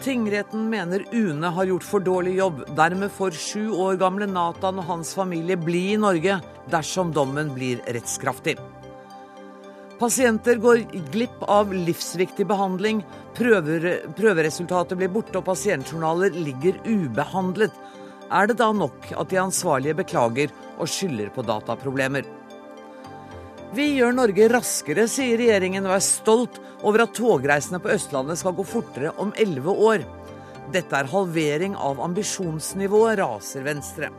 Tingretten mener UNE har gjort for dårlig jobb. Dermed får sju år gamle Nathan og hans familie bli i Norge dersom dommen blir rettskraftig. Pasienter går glipp av livsviktig behandling. Prøver, prøveresultatet blir borte og pasientjournaler ligger ubehandlet. Er det da nok at de ansvarlige beklager og skylder på dataproblemer? Vi gjør Norge raskere, sier regjeringen og er stolt over at togreisene på Østlandet skal gå fortere om elleve år. Dette er halvering av ambisjonsnivået, raser Venstre.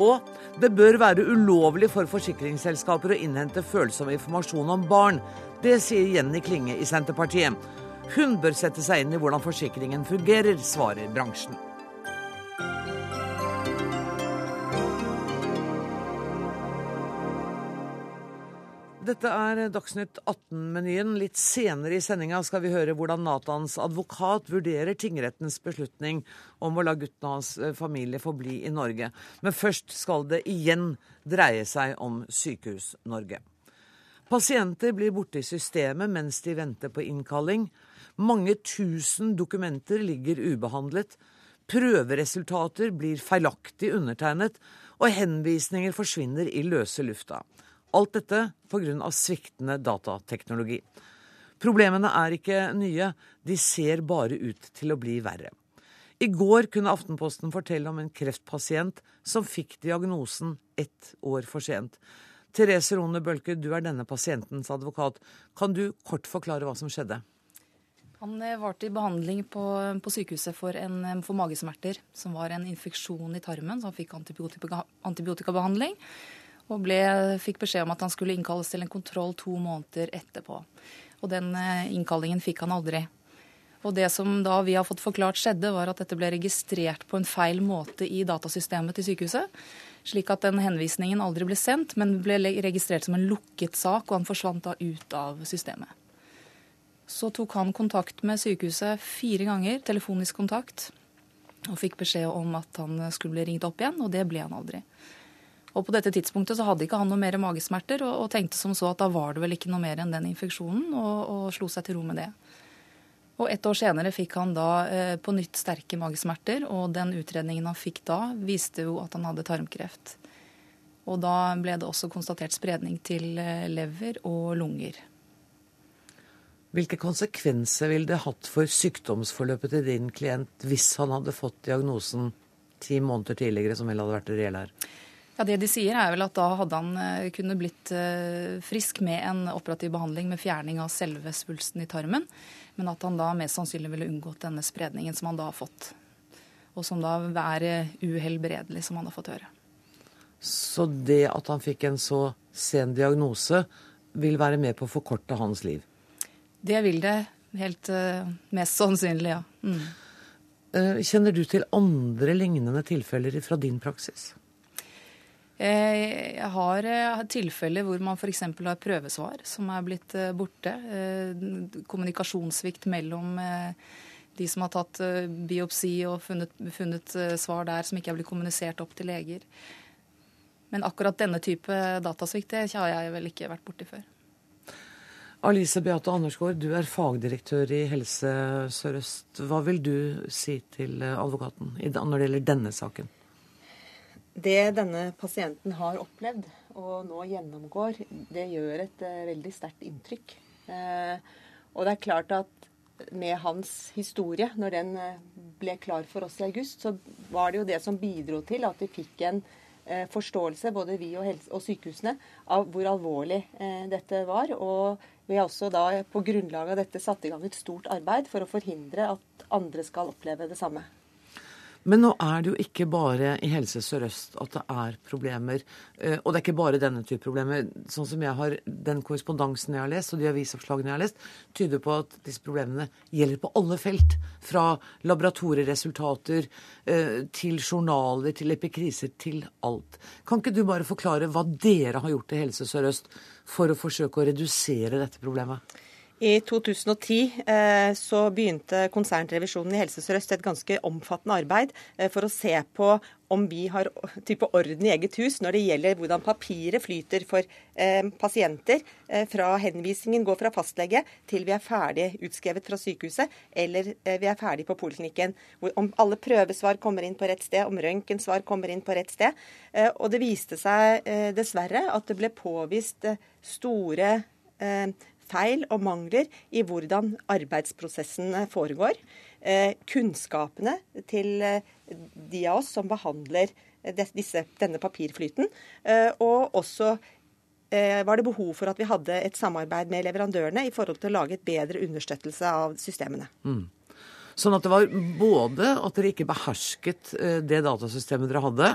Og det bør være ulovlig for forsikringsselskaper å innhente følsom informasjon om barn. Det sier Jenny Klinge i Senterpartiet. Hun bør sette seg inn i hvordan forsikringen fungerer, svarer bransjen. Dette er Dagsnytt 18-menyen. Litt senere i sendinga skal vi høre hvordan Nathans advokat vurderer tingrettens beslutning om å la gutten og hans eh, familie få bli i Norge. Men først skal det igjen dreie seg om Sykehus-Norge. Pasienter blir borte i systemet mens de venter på innkalling. Mange tusen dokumenter ligger ubehandlet. Prøveresultater blir feilaktig undertegnet, og henvisninger forsvinner i løse lufta. Alt dette pga. sviktende datateknologi. Problemene er ikke nye, de ser bare ut til å bli verre. I går kunne Aftenposten fortelle om en kreftpasient som fikk diagnosen ett år for sent. Therese Rone Bølke, du er denne pasientens advokat. Kan du kort forklare hva som skjedde? Han eh, var til behandling på, på sykehuset for, en, eh, for, magesmerter, som var en infeksjon i tarmen, så han fikk antibiotika, antibiotikabehandling og ble, fikk beskjed om at han skulle innkalles til en kontroll to måneder etterpå. Og den eh, innkallingen fikk han aldri. Og det som da vi har fått forklart skjedde, var at dette ble registrert på en feil måte i datasystemet til sykehuset. Slik at den henvisningen aldri ble sendt, men ble registrert som en lukket sak, og han forsvant da ut av systemet. Så tok han kontakt med sykehuset fire ganger, telefonisk kontakt, og fikk beskjed om at han skulle bli ringt opp igjen, og det ble han aldri. Og på dette tidspunktet så hadde ikke han noe mer magesmerter, og, og, tenkte som så at da var det vel ikke noe mer enn den infeksjonen, og, og slo seg til ro med det. Og Ett år senere fikk han da eh, på nytt sterke magesmerter, og den utredningen han fikk da, viste jo at han hadde tarmkreft. Og da ble det også konstatert spredning til eh, lever og lunger. Hvilke konsekvenser ville det hatt for sykdomsforløpet til din klient hvis han hadde fått diagnosen ti måneder tidligere, som vel hadde vært det reelle her? Ja, Det de sier er vel at da hadde han eh, kunne blitt eh, frisk med en operativ behandling med fjerning av selve svulsten i tarmen, men at han da mest sannsynlig ville unngått denne spredningen som han da har fått. Og som da er eh, uhelbredelig, som han har fått høre. Så det at han fikk en så sen diagnose, vil være med på å forkorte hans liv? Det vil det. Helt mest sannsynlig, ja. Mm. Kjenner du til andre lignende tilfeller fra din praksis? Eh, jeg har eh, tilfeller hvor man f.eks. har prøvesvar som er blitt eh, borte. Kommunikasjonssvikt mellom de som har tatt biopsi og funnet, funnet svar der som ikke er blitt kommunisert opp til leger. Men akkurat denne type datasvikt det har jeg vel ikke vært borti før. Alice Beate Andersgaard, du er fagdirektør i Helse Sør-Øst. Hva vil du si til advokaten når det gjelder denne saken? Det denne pasienten har opplevd og nå gjennomgår, det gjør et uh, veldig sterkt inntrykk. Uh, og det er klart at med hans historie, når den uh, ble klar for oss i august, så var det jo det som bidro til at vi fikk en forståelse, både vi og, og sykehusene, av hvor alvorlig dette var. Og vi har også da på grunnlag av dette satt i gang et stort arbeid for å forhindre at andre skal oppleve det samme. Men nå er det jo ikke bare i Helse Sør-Øst at det er problemer. Eh, og det er ikke bare denne type problemer. Sånn som jeg har, Den korrespondansen jeg har lest, og de avisoppslagene jeg har lest, tyder på at disse problemene gjelder på alle felt. Fra laboratorieresultater eh, til journaler, til epikriser, til alt. Kan ikke du bare forklare hva dere har gjort i Helse Sør-Øst for å forsøke å redusere dette problemet? I 2010 eh, så begynte konsernrevisjonen i Helse Sør-Øst et ganske omfattende arbeid eh, for å se på om vi har type orden i eget hus når det gjelder hvordan papiret flyter for eh, pasienter eh, fra henvisningen går fra fastlege til vi er ferdig utskrevet fra sykehuset eller eh, vi er ferdig på poliklinikken. Om alle prøvesvar kommer inn på rett sted, om røntgensvar kommer inn på rett sted. Eh, og det viste seg eh, dessverre at det ble påvist store feil og mangler i hvordan arbeidsprosessen foregår. Eh, kunnskapene til eh, de av oss som behandler disse, denne papirflyten. Eh, og også var det behov for at vi hadde et samarbeid med leverandørene i forhold til å lage et bedre understøttelse av systemene. Mm. Sånn at det var både at dere ikke behersket det datasystemet dere hadde,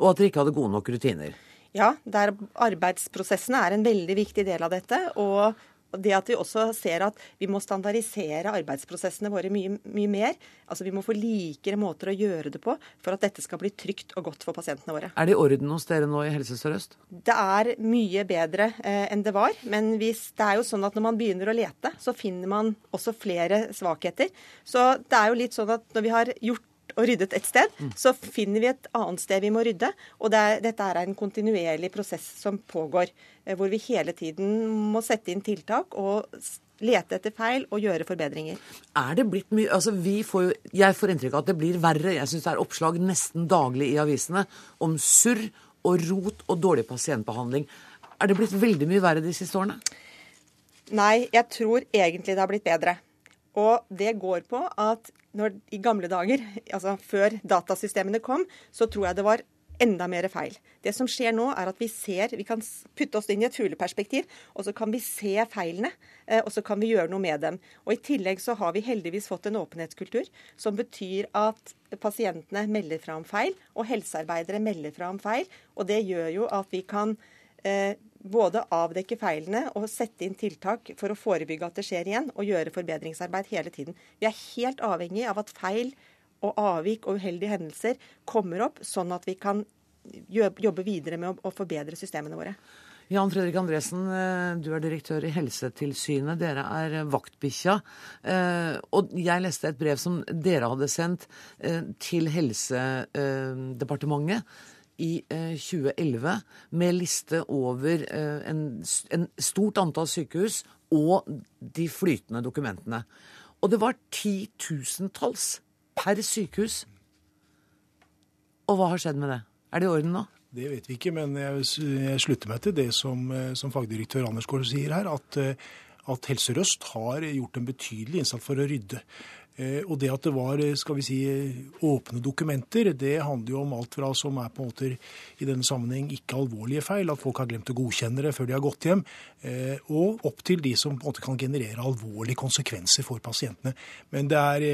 og at dere ikke hadde gode nok rutiner? Ja, arbeidsprosessene er en veldig viktig del av dette. Og det at vi også ser at vi må standardisere arbeidsprosessene våre mye, mye, mer. Altså Vi må få likere måter å gjøre det på for at dette skal bli trygt og godt for pasientene våre. Er det i orden hos dere nå i Helse Sør-Øst? Det er mye bedre eh, enn det var. Men hvis, det er jo sånn at når man begynner å lete, så finner man også flere svakheter. Så det er jo litt sånn at når vi har gjort og ryddet et sted, mm. så finner vi et annet sted vi må rydde. Og det er, dette er en kontinuerlig prosess som pågår, eh, hvor vi hele tiden må sette inn tiltak og lete etter feil og gjøre forbedringer. Er det blitt mye altså vi får jo, Jeg får inntrykk av at det blir verre. Jeg syns det er oppslag nesten daglig i avisene om surr og rot og dårlig pasientbehandling. Er det blitt veldig mye verre de siste årene? Nei, jeg tror egentlig det har blitt bedre. Og det går på at når, i gamle dager, altså før datasystemene kom, så tror jeg det var enda mer feil. Det som skjer nå, er at vi ser Vi kan putte oss inn i et fugleperspektiv, og så kan vi se feilene, eh, og så kan vi gjøre noe med dem. Og I tillegg så har vi heldigvis fått en åpenhetskultur som betyr at pasientene melder fra om feil, og helsearbeidere melder fra om feil. Og det gjør jo at vi kan eh, både avdekke feilene og sette inn tiltak for å forebygge at det skjer igjen, og gjøre forbedringsarbeid hele tiden. Vi er helt avhengig av at feil og avvik og uheldige hendelser kommer opp, sånn at vi kan jobbe videre med å forbedre systemene våre. Jan Fredrik Andresen, eh, du er direktør i Helsetilsynet. Dere er vaktbikkja. Eh, og jeg leste et brev som dere hadde sendt eh, til Helsedepartementet i 2011 eh, med liste over eh, en, en stort antall sykehus og de flytende dokumentene. Og det var titusentalls per sykehus. Og hva har skjedd med det? Er det i orden nå? Det vet vi ikke, men jeg, slutter meg til det som, eh, som fagdirektør Andersgaard sier her, at, at Helse Røst har gjort en betydelig innsats for å rydde. Eh, og det at det var eh, skal vi si, åpne dokumenter, det handler jo om alt fra som er på en måte i denne sammenheng ikke alvorlige feil, at folk har glemt å godkjenne det før de har gått hjem, eh, og opp til de som på en måte kan generere alvorlige konsekvenser for pasientene. Men er,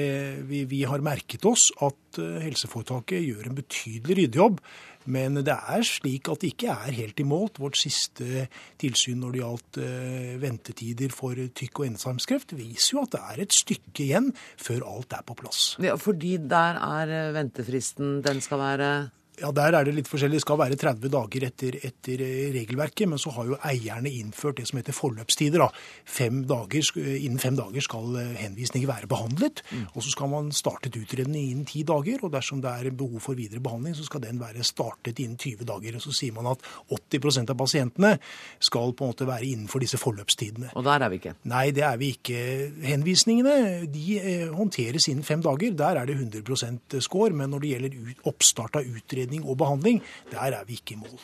vi, vi har merket oss at helseforetaket gjør en betydelig ryddejobb. Men det er slik at det ikke er helt i mål. Vårt siste tilsyn når det gjaldt uh, ventetider for tykk- og endetarmskreft, viser jo at det er et stykke igjen før alt er på plass. Ja, Fordi der er eh, ventefristen den skal være ja, Der er det litt forskjellig. Det skal være 30 dager etter, etter, eh, regelverket. Men så har jo eierne innført det som heter forløpstider. Da. Fem dager, innen fem dager skal eh, henvisninger være behandlet. Mm. Og så skal man startet utredning innen ti dager. Og dersom det er behov for videre behandling, så skal den være startet innen 20 dager. Og så sier man at 80% av pasientene skal på en måte være innenfor disse forløpstidene. Og der er vi ikke? Nei, det er vi ikke. Henvisningene de eh, håndteres innen fem dager. Der er det 100% score. Men når det gjelder oppstart av utredning utredning og behandling, der er vi ikke i mål.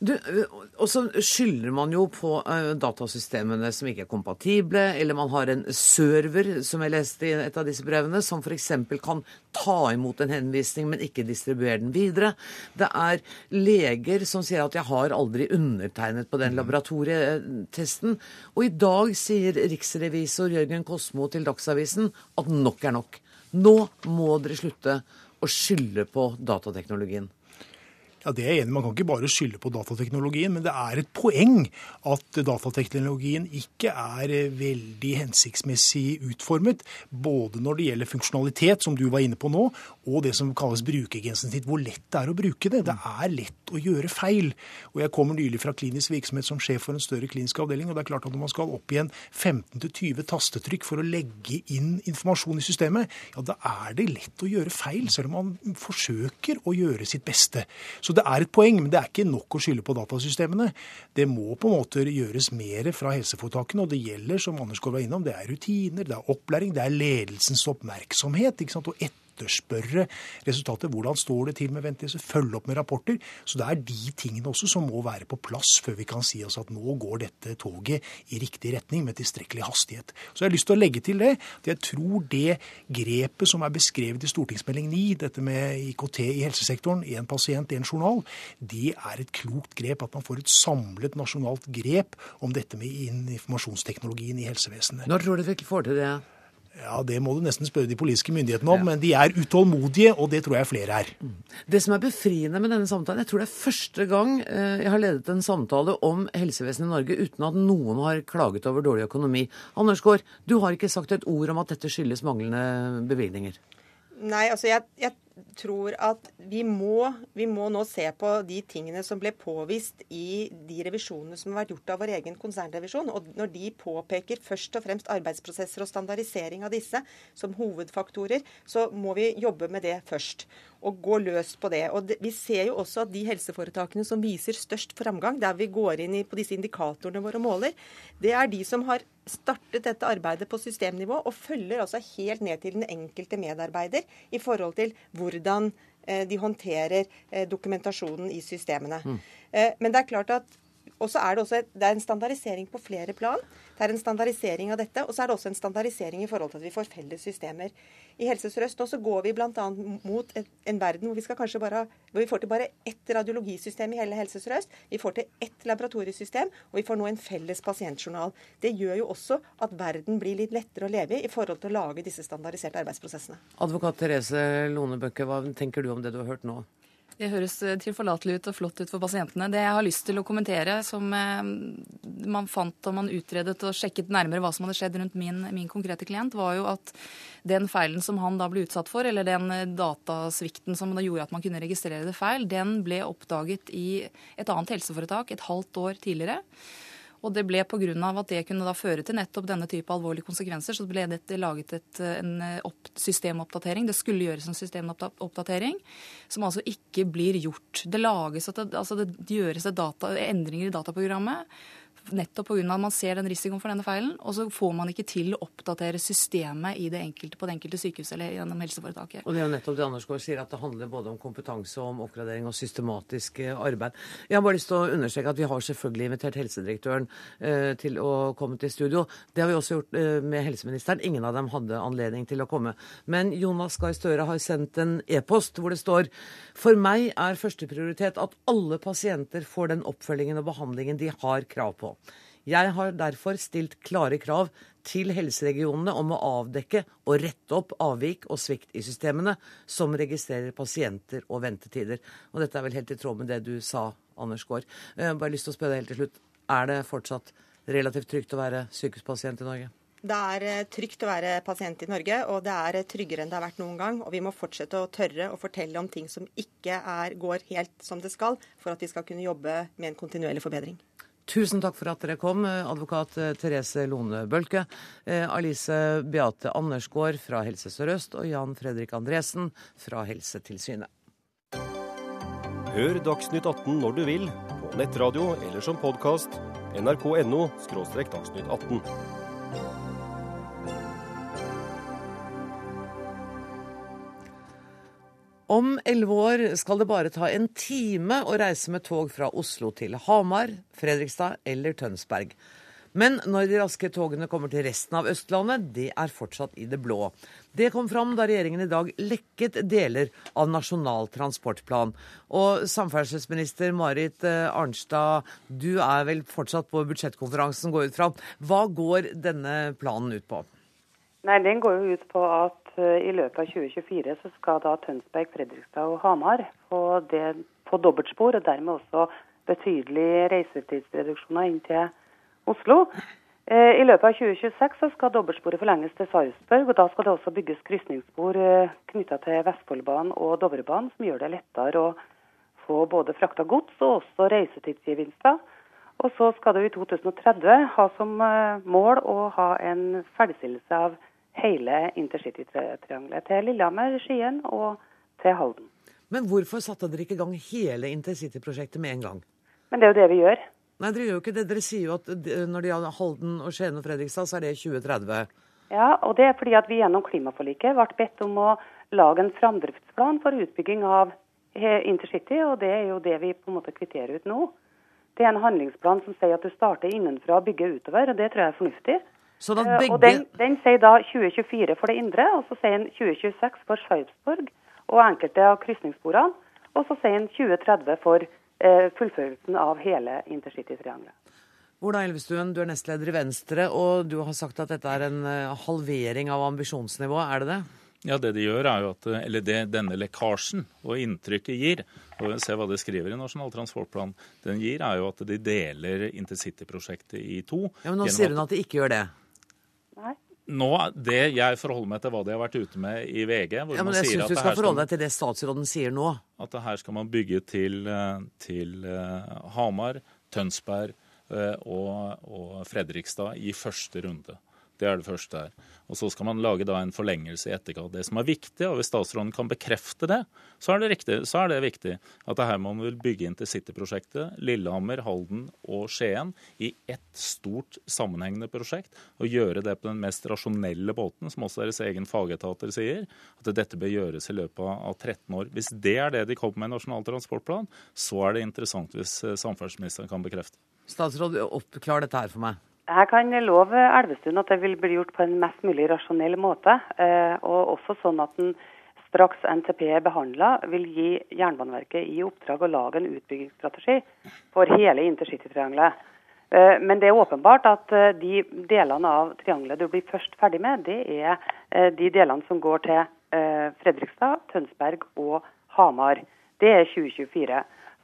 Du, og så skylder man jo på uh, datasystemene som ikke er kompatible, eller man har en server, som jeg leste i et av disse brevene, som f.eks. kan ta imot en henvisning, men ikke distribuere den videre. Det er leger som sier at 'jeg har aldri undertegnet på den mm. laboratorietesten'. Og i dag sier riksrevisor Jørgen Kosmo til Dagsavisen at nok er nok. Nå må dere slutte å skylde på datateknologien. Ja, det er jeg enig Man kan ikke bare skylde på datateknologien, men det er et poeng at datateknologien ikke er eh, veldig hensiktsmessig utformet. Både når det gjelder funksjonalitet, som du var inne på nå, og det som kalles brukergensnitt. Hvor lett det er å bruke det. Det er lett å gjøre feil. Og Jeg kommer nylig fra klinisk virksomhet som sjef for en større klinisk avdeling. og det er klart at Når man skal opp igjen 15-20 tastetrykk for å legge inn informasjon i systemet, ja, da er det lett å gjøre feil, selv om man forsøker å gjøre sitt beste. Så det er et poeng, men det er ikke nok å skylde på datasystemene. Det må på en måte gjøres mer fra helseforetakene, og det gjelder, som Anders Kåre var innom, det er rutiner, det er opplæring, det er ledelsens oppmerksomhet. ikke sant? Og et etterspørre resultatet. Hvordan står det til med venteliste? Følge opp med rapporter. Så det er de tingene også som må være på plass før vi kan si oss at nå går dette toget i riktig retning med tilstrekkelig hastighet. Så jeg har lyst til å legge til det at jeg tror det grepet som er beskrevet i stortingsmelding 9, dette med IKT i helsesektoren, én pasient, én journal, det er et klokt grep. At man får et samlet nasjonalt grep om dette med informasjonsteknologien i helsevesenet. Når tror du vi får til det? Ja, Det må du nesten spørre de politiske myndighetene om, ja. men de er utålmodige, og det tror jeg flere er. Det som er befriende med denne samtalen, jeg tror det er første gang eh, jeg har ledet en samtale om helsevesenet i Norge uten at noen har klaget over dårlig økonomi. Anders Gaard, du har ikke sagt et ord om at dette skyldes manglende bevilgninger. Nei, altså jeg, jeg tror at vi må, vi må, nå se på de tingene som ble påvist i de revisjonene som har vært gjort av vår egen konsernrevisjon. Og når de påpeker først og fremst arbeidsprosesser og standardisering av disse som hovedfaktorer, så må vi jobbe med det først og gå løs på det. Og Vi ser jo også at de helseforetakene som viser størst framgang, der vi går inn på disse indikatorene våre og måler, det er de som har startet dette arbeidet på systemnivå og følger altså helt ned til den enkelte medarbeider i forhold til hvordan eh, de håndterer eh, dokumentasjonen i systemene. Mm. Eh, men det er klart at og så er det også det er en standardisering på flere plan. Det er en standardisering av dette. Og så er det også en standardisering i forhold til at vi får felles systemer. I Helse Sør-Øst nå så går vi bl.a. mot en verden hvor vi skal kanskje bare, hvor vi får til bare ett radiologisystem i hele Helse Sør-Øst. Vi får til ett laboratoriesystem, og vi får nå en felles pasientjournal. Det gjør jo også at verden blir litt lettere å leve i i forhold til å lage disse standardiserte arbeidsprosessene. Advokat Therese Lonebøkke, hva tenker du om det du har hørt nå? Det høres eh, tilforlatelig ut og flott ut for pasientene. Det jeg har lyst til å kommentere, som eh, man fant da man utredet og sjekket nærmere hva som hadde skjedd rundt min, min, konkrete klient, var jo at den feilen som han da ble utsatt for, eller den eh, datasvikten som da gjorde at man kunne registrere det feil, den ble oppdaget i et annet helseforetak et halvt år tidligere. Og det ble pga. at det kunne da føre til nettopp denne type alvorlige konsekvenser, så ble det laget et, en opp, systemoppdatering. Det skulle gjøres en systemoppdatering, som altså ikke blir gjort. Det, lages, altså det gjøres data, endringer i dataprogrammet nettopp pga. at man ser den risikoen for denne feilen. Og så får man ikke til å oppdatere systemet det enkelte, på det enkelte sykehuset eller gjennom helseforetaket. Og det er jo nettopp det Anders Gaard sier, at det handler både om kompetanse og om oppgradering og systematisk eh, arbeid. Jeg har bare lyst til å understreke at vi har selvfølgelig invitert helsedirektøren eh, til å komme til studio. Det har vi også gjort eh, med helseministeren. Ingen av dem hadde anledning til å komme. Men Jonas Gahr Støre har sendt en e-post hvor det står for meg er førsteprioritet at alle pasienter får den oppfølgingen og behandlingen de har krav på. Jeg har derfor stilt klare krav til helseregionene om å avdekke og rette opp avvik og svikt i systemene som registrerer pasienter og ventetider. Og dette er vel helt i tråd med det du sa, Anders Gaard. Har bare lyst til å spørre deg helt til slutt. Er det fortsatt relativt trygt å være sykehuspasient i Norge? Det er eh, trygt å være pasient i Norge, og det er tryggere enn det har vært noen gang. Og vi må fortsette å tørre å fortelle om ting som ikke er, går helt som det skal, for at vi skal kunne jobbe med en kontinuerlig forbedring. Tusen takk for at dere kom, advokat eh, Therese Lone Bølke, eh, Alice Beate Andersgaard fra Helse Sør-Øst og Jan Fredrik Andresen fra Helsetilsynet. Hør Dagsnytt 18 når du vil, på nettradio eller som podkast. nrk.no – dagsnytt 18. Om elleve år skal det bare ta en time å reise med tog fra Oslo til Hamar, Fredrikstad eller Tønsberg. Men når de raske togene kommer til resten av Østlandet, det er fortsatt i det blå. Det kom fram da regjeringen i dag lekket deler av Nasjonal transportplan. Og samferdselsminister Marit eh, Arnstad, du er vel fortsatt på budsjettkonferansen, går ut fra. Hva går denne planen ut på? Nei, Den går jo ut på at Eh, i løpet av 2024 så skal da Tønsberg, Fredrikstad og Hamar få det få dobbeltspor, og dermed også betydelige reisetidsreduksjoner inn til Oslo. Eh, I løpet av 2026 så skal dobbeltsporet forlenges til Sarpsborg, og da skal det også bygges krysningsspor eh, knytta til Vestfoldbanen og Dovrebanen, som gjør det lettere å få både frakta gods og også reisetidsgevinster. Og så skal det i 2030 ha som mål å ha en ferdigstillelse av hele intercitytriangelet til Lillehammer, Skien og til Halden. Men hvorfor satte dere ikke i gang hele intercityprosjektet med en gang? Men det er jo det vi gjør. Nei, dere gjør jo ikke det. Dere sier jo at når det gjelder Halden og Skien og Fredrikstad, så er det 2030. Ja, og det er fordi at vi gjennom klimaforliket ble bedt om å lage en framdriftsplan for utbygging av intercity, og det er jo det vi på en måte kvitterer ut nå. Det er en handlingsplan som sier at du starter innenfra og bygger utover, og det tror jeg er fornuftig. Sånn begge... Og den, den, sier da 2024 for det indre, og så sier den 2026 for Sarpsborg og enkelte av krysningssporene. Og så sier den 2030 for eh, fullførelsen av hele intercitytriangelet. Ola Elvestuen, du er nestleder i Venstre, og du har sagt at dette er en eh, halvering av ambisjonsnivået. Er det det? Ja, det de gjør er jo at, eller det denne lekkasjen og inntrykket gir, og se hva det skriver i Nasjonal transportplan, den gir er jo at de deler intercityprosjektet i to. Ja, Men nå sier hun at de ikke gjør det. Nei. Nå, det Jeg forholder meg til hva de har vært ute med i VG. ja, men Jeg syns du skal forholde deg til det statsråden sier nå. At her skal man bygge til, til uh, Hamar, Tønsberg uh, og, og Fredrikstad i første runde. Det er det første her. Og Så skal man lage da en forlengelse i etterkant. Det som er viktig, og hvis statsråden kan bekrefte det, så er det, riktig, så er det viktig at det her man vil bygge intercityprosjektet Lillehammer, Halden og Skien i ett stort sammenhengende prosjekt. Og gjøre det på den mest rasjonelle båten, som også deres egen fagetater sier. At dette bør gjøres i løpet av 13 år. Hvis det er det de kommer med i Nasjonal transportplan, så er det interessant hvis eh, samferdselsministeren kan bekrefte. Statsråd, oppklar dette her for meg. Jeg kan love Elvestuen at det vil bli gjort på en mest mulig rasjonell måte. Eh, og også sånn at den straks NTP er behandla, vil gi Jernbaneverket i oppdrag å lage en utbyggingsstrategi for hele intercitytriangelet. Eh, men det er åpenbart at eh, de delene av triangelet du blir først ferdig med, det er de delene som går til Fredrikstad, Tønsberg og Hamar. Det er 2024.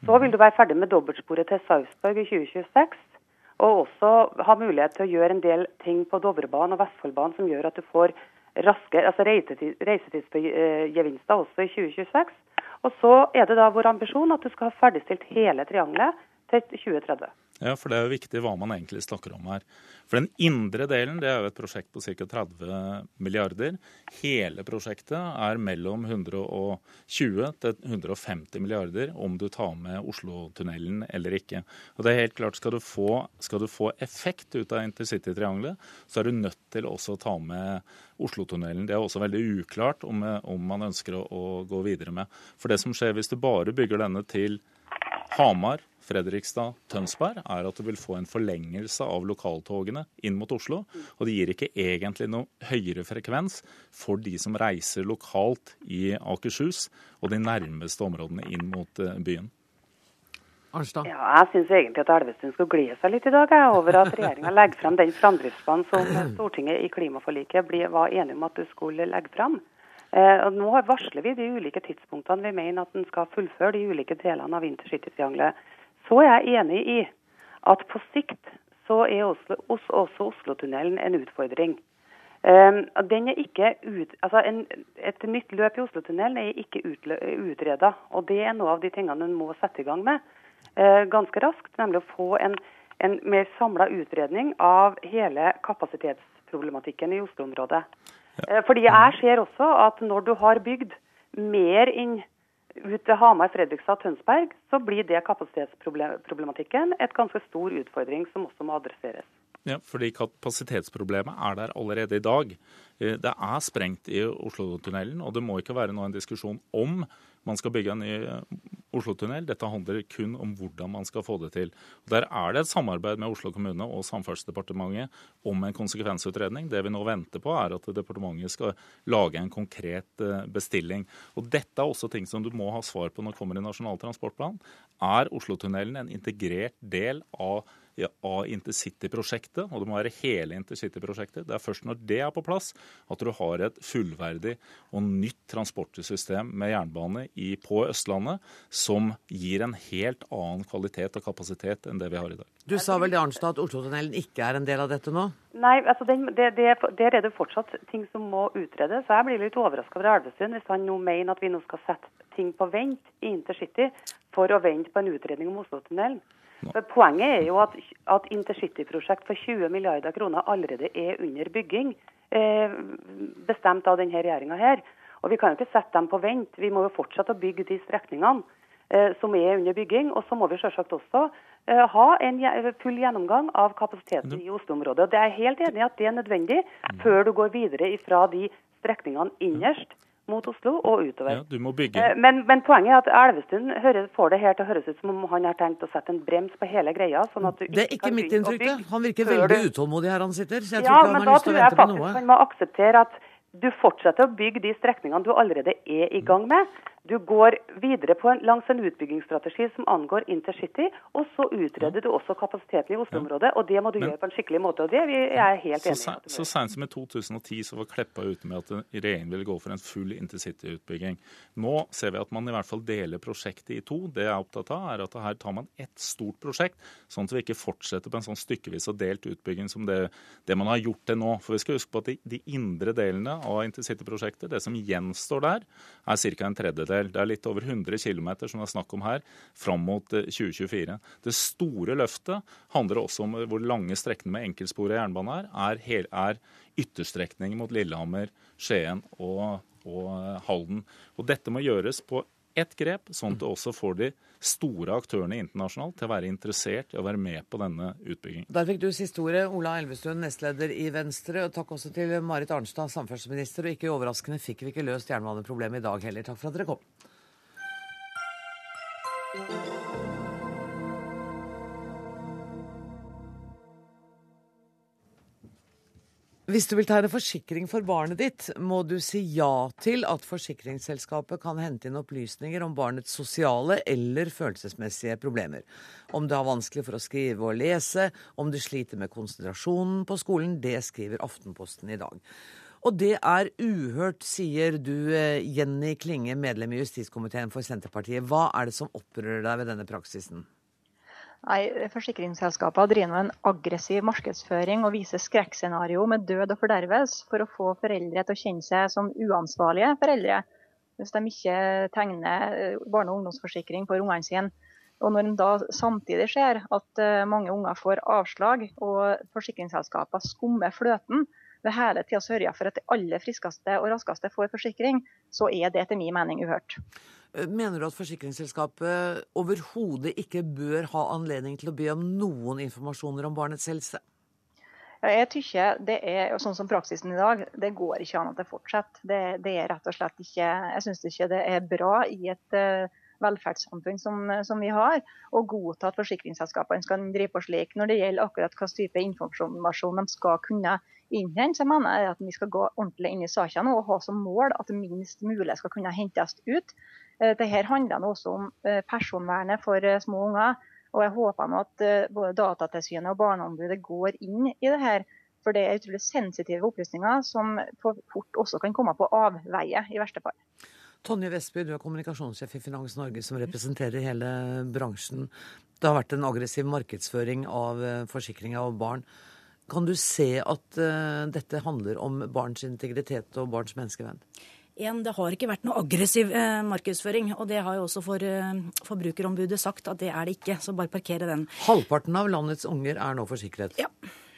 Så vil du være ferdig med dobbeltsporet til Sarpsborg i 2026. Og også ha mulighet til å gjøre en del ting på Dovrebanen og Vestfoldbanen som gjør at du får raske, altså reisetidsgevinster også i 2026. Og så er det da vår ambisjon at du skal ha ferdigstilt hele triangelet til 2030. Ja, for det er jo viktig hva man egentlig snakker om her. For den indre delen det er jo et prosjekt på ca. 30 milliarder. Hele prosjektet er mellom 120 til 150 milliarder om du tar med Oslotunnelen eller ikke. Og det er helt klart, Skal du få, skal du få effekt ut av intercitytriangelet, så er du nødt til også å ta med Oslotunnelen. Det er også veldig uklart om, om man ønsker å, å gå videre med. For det som skjer hvis du bare bygger denne til Hamar, Fredrikstad, Tønsberg, er at du vil få en forlengelse av lokaltogene inn mot Oslo. Og det gir ikke egentlig noe høyere frekvens for de som reiser lokalt i Akershus og de nærmeste områdene inn mot eh, byen. Arnstad? Ja, jeg syns egentlig at Elvestuen skal glede seg litt i dag jeg, over at regjeringa legger frem den framdriftsplanen som Stortinget i klimaforliket var enige om at du skulle legge frem. Eh, og nå varsler vi de ulike tidspunktene vi mener at en skal fullføre de ulike delene av intercitytriangelet. Så er jeg enig i at på sikt så er også, også Oslotunnelen en utfordring. Um, den er ikke ut, altså en, et nytt løp i Oslotunnelen er ikke utreda. Og det er noe av de tingene en må sette i gang med uh, ganske raskt. Nemlig å få en, en mer samla utredning av hele kapasitetsproblematikken i Oslo-området. Uh, fordi jeg ser også at når du har bygd mer enn ut til Hamar, Fredrikstad Tønsberg, så blir det kapasitetsproblematikken et ganske stor utfordring som også må adresseres. Ja, fordi kapasitetsproblemet er der allerede i dag. Eh, det er sprengt i Oslotunnelen, og det må ikke være noen en diskusjon om man skal bygge en ny eh, Oslotunnel. Dette handler kun om hvordan man skal få det til. Der er det et samarbeid med Oslo kommune og Samferdselsdepartementet om en konsekvensutredning. Det vi nå venter på, er at departementet skal lage en konkret eh, bestilling. Og Dette er også ting som du må ha svar på når det kommer i Nasjonal transportplan. Er Oslotunnelen en integrert del av av intercityprosjektet, og det må være hele intercityprosjektet. Det er først når det er på plass at du har et fullverdig og nytt transportsystem med jernbane i, på Østlandet som gir en helt annen kvalitet og kapasitet enn det vi har i dag. Du sa vel det, Arnstad, at Oslotunnelen ikke er en del av dette nå? Nei, altså den, det, det, der er det fortsatt ting som må utredes. Jeg blir litt overraska over Elvestuen hvis han nå mener at vi nå skal sette ting på vent i intercity for å vente på en utredning om Oslotunnelen. For Poenget er jo at, at intercityprosjekt for 20 milliarder kroner allerede er under bygging, eh, bestemt av denne regjeringa her. Og vi kan jo ikke sette dem på vent. Vi må jo fortsette å bygge de strekningene eh, som er under bygging. Og så må vi selvsagt også eh, ha en full gjennomgang av kapasiteten i Oslo-området. Og Det er jeg helt enig i at det er nødvendig mm. før du går videre fra de strekningene innerst mot Oslo og utover. Ja, du må bygge. Eh, men, men, poenget er at Elvestuen får det her til å høres ut som om han har tenkt å sette en brems på hele greia. sånn at du Det er ikke mitt inntrykk, det. Han virker veldig utålmodig her han sitter. så jeg ja, tror ikke han har lyst til å vente på noe. Ja, men da tror jeg faktisk han må akseptere at du fortsetter å bygge de strekningene du allerede er i gang med. Du går videre en, langs en utbyggingsstrategi som angår intercity, og så utreder du også kapasiteten i Oslo-området. og Det må du Men, gjøre på en skikkelig måte. og Det er jeg helt enig i. Så seint som i 2010 så var Kleppa ute med at regjeringen ville gå for en full intercity-utbygging. Nå ser vi at man i hvert fall deler prosjektet i to. Det jeg er opptatt av, er at her tar man ett stort prosjekt, sånn at vi ikke fortsetter på en sånn stykkevis og delt utbygging som det, det man har gjort til nå. For vi skal huske på at de, de indre delene av intercity-prosjektet, det som gjenstår der, er ca. en tredjedel andel. Det er litt over 100 km som det er snakk om her, fram mot 2024. Eh, det store løftet handler også om hvor lange strekninger med enkeltsporet jernbane er. Er, er ytterstrekninger mot Lillehammer, Skien og, og eh, Halden. Og dette må gjøres på ett grep, sånn at du også får de store aktørene internasjonalt til å være interessert i å være med på denne utbyggingen. Der fikk du siste ordet, Ola Elvestuen, nestleder i Venstre. Og takk også til Marit Arnstad, samferdselsminister. Og ikke overraskende fikk vi ikke løst jernbaneproblemet i dag heller. Takk for at dere kom. Hvis du vil tegne forsikring for barnet ditt, må du si ja til at forsikringsselskapet kan hente inn opplysninger om barnets sosiale eller følelsesmessige problemer. Om det har vanskelig for å skrive og lese, om du sliter med konsentrasjonen på skolen, det skriver Aftenposten i dag. Og det er uhørt, sier du, eh, Jenny Klinge, medlem i justiskomiteen for Senterpartiet. Hva er det som opprører deg ved denne praksisen? Nei, Forsikringsselskapene driver med en aggressiv markedsføring og viser skrekkscenario med død og fordervelse for å få foreldre til å kjenne seg som uansvarlige foreldre hvis de ikke tegner eh, barne- og ungdomsforsikring for ungene sine. Og Når en da samtidig ser at eh, mange unger får avslag og forsikringsselskapene skummer fløten ved hele tida sørger for at de aller friskeste og raskeste får forsikring, så er det etter min mening uhørt. Mener du at forsikringsselskapet overhodet ikke bør ha anledning til å be om noen informasjoner om barnets helse? Jeg tykker det er sånn som praksisen i dag, det går ikke an at det fortsetter. Det, det er rett og slett ikke Jeg syns ikke det er bra i et uh, velferdssamfunn som, som, vi har, og godta at forsikringsselskapene skal drive på slik. Når det gjelder akkurat hva type informasjon de skal kunne innhente, så mener jeg at vi skal gå ordentlig inn i sakene og ha som mål at minst mulig skal kunne hentes ut. Eh, Dette handler også om eh, personvernet for eh, små unger. Og jeg håper at både Datatilsynet og Barneombudet går inn i det her. For det er utrolig sensitive opplysninger som fort også kan komme på avveie, i verste fall. Tonje Vestby, du er kommunikasjonssjef i Finans Norge, som representerer hele bransjen. Det har vært en aggressiv markedsføring av forsikring av barn. Kan du se at uh, dette handler om barns integritet og barns menneskeverd? En, det har ikke vært noe aggressiv eh, markedsføring. Og det har jo også for, eh, Forbrukerombudet sagt at det er det ikke. Så bare parkere den. Halvparten av landets unger er nå forsikret. Ja.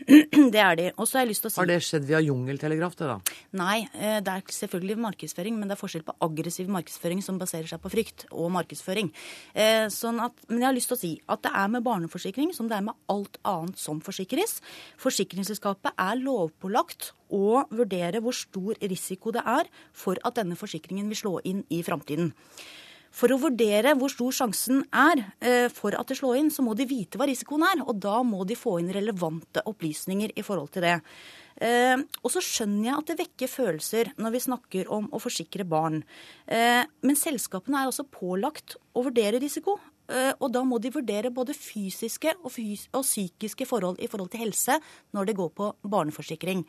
Det er de. Og så har jeg lyst til å si Har det skjedd via jungeltelegraf, det da? Nei, eh, det er selvfølgelig markedsføring, men det er forskjell på aggressiv markedsføring som baserer seg på frykt, og markedsføring. Eh, sånn at, men jeg har lyst til å si at det er med barneforsikring som det er med alt annet som forsikres. Forsikringsselskapet er lovpålagt å vurdere hvor stor risiko det er for at denne forsikringen vil slå inn i framtiden. For å vurdere hvor stor sjansen er eh, for at det slår inn, så må de vite hva risikoen er. Og da må de få inn relevante opplysninger i forhold til det. Eh, og så skjønner jeg at det vekker følelser når vi snakker om å forsikre barn. Eh, men selskapene er også pålagt å vurdere risiko. Og da må de vurdere både fysiske og, fys og psykiske forhold i forhold til helse når det går på barneforsikring.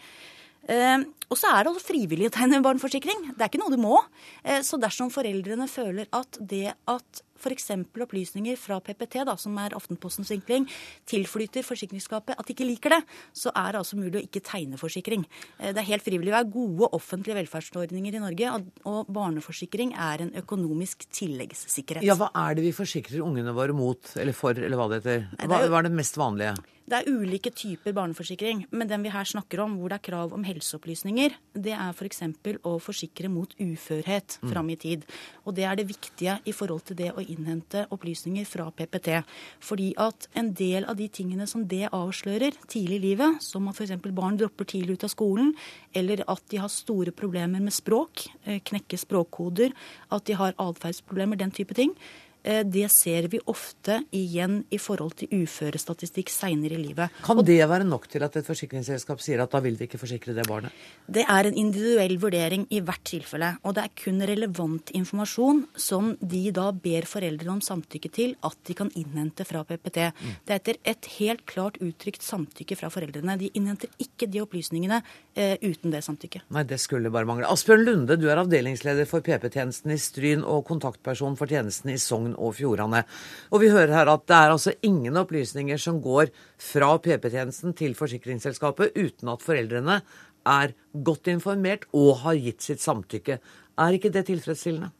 Uh, og så er det også frivillig å tegne barneforsikring. Det er ikke noe du må. Uh, så dersom foreldrene føler at det at f.eks. opplysninger fra PPT, da, som er Aftenpostens vinkling, tilflyter forsikringsskapet, at de ikke liker det, så er det altså mulig å ikke tegne forsikring. Eh, det er helt frivillig. Vi har gode offentlige velferdsordninger i Norge, og barneforsikring er en økonomisk tilleggssikkerhet. Ja, Hva er det vi forsikrer ungene våre mot, eller for, eller hva det heter? Hva, hva er det mest vanlige? Det er ulike typer barneforsikring, men den vi her snakker om, hvor det er krav om helseopplysninger, det er f.eks. Å forsikre mot uførhet mm. fram i tid. Og det er det viktige i forhold til det å innhente opplysninger fra PPT. Fordi at en del av de tingene som det avslører tidlig i livet, som at f.eks. barn dropper tidlig ut av skolen, eller at de har store problemer med språk, eh, knekke språkkoder, at de har atferdsproblemer, den type ting, det ser vi ofte igjen i forhold til uførestatistikk seinere i livet. Kan det være nok til at et forsikringsselskap sier at da vil vi ikke forsikre det barnet? Det er en individuell vurdering i hvert tilfelle. Og det er kun relevant informasjon som de da ber foreldrene om samtykke til at de kan innhente fra PPT. Mm. Det er etter et helt klart uttrykt samtykke fra foreldrene. De innhenter ikke de opplysningene eh, uten det samtykket. Nei, det skulle bare mangle. Asbjørn Lunde, du er avdelingsleder for PP-tjenesten i Stryn og kontaktperson for tjenesten i Sogn Sogn og Fjordane. Og vi hører her at det er altså ingen opplysninger som går fra PP-tjenesten til forsikringsselskapet uten at foreldrene er godt informert og har gitt sitt samtykke. Er ikke det tilfredsstillende?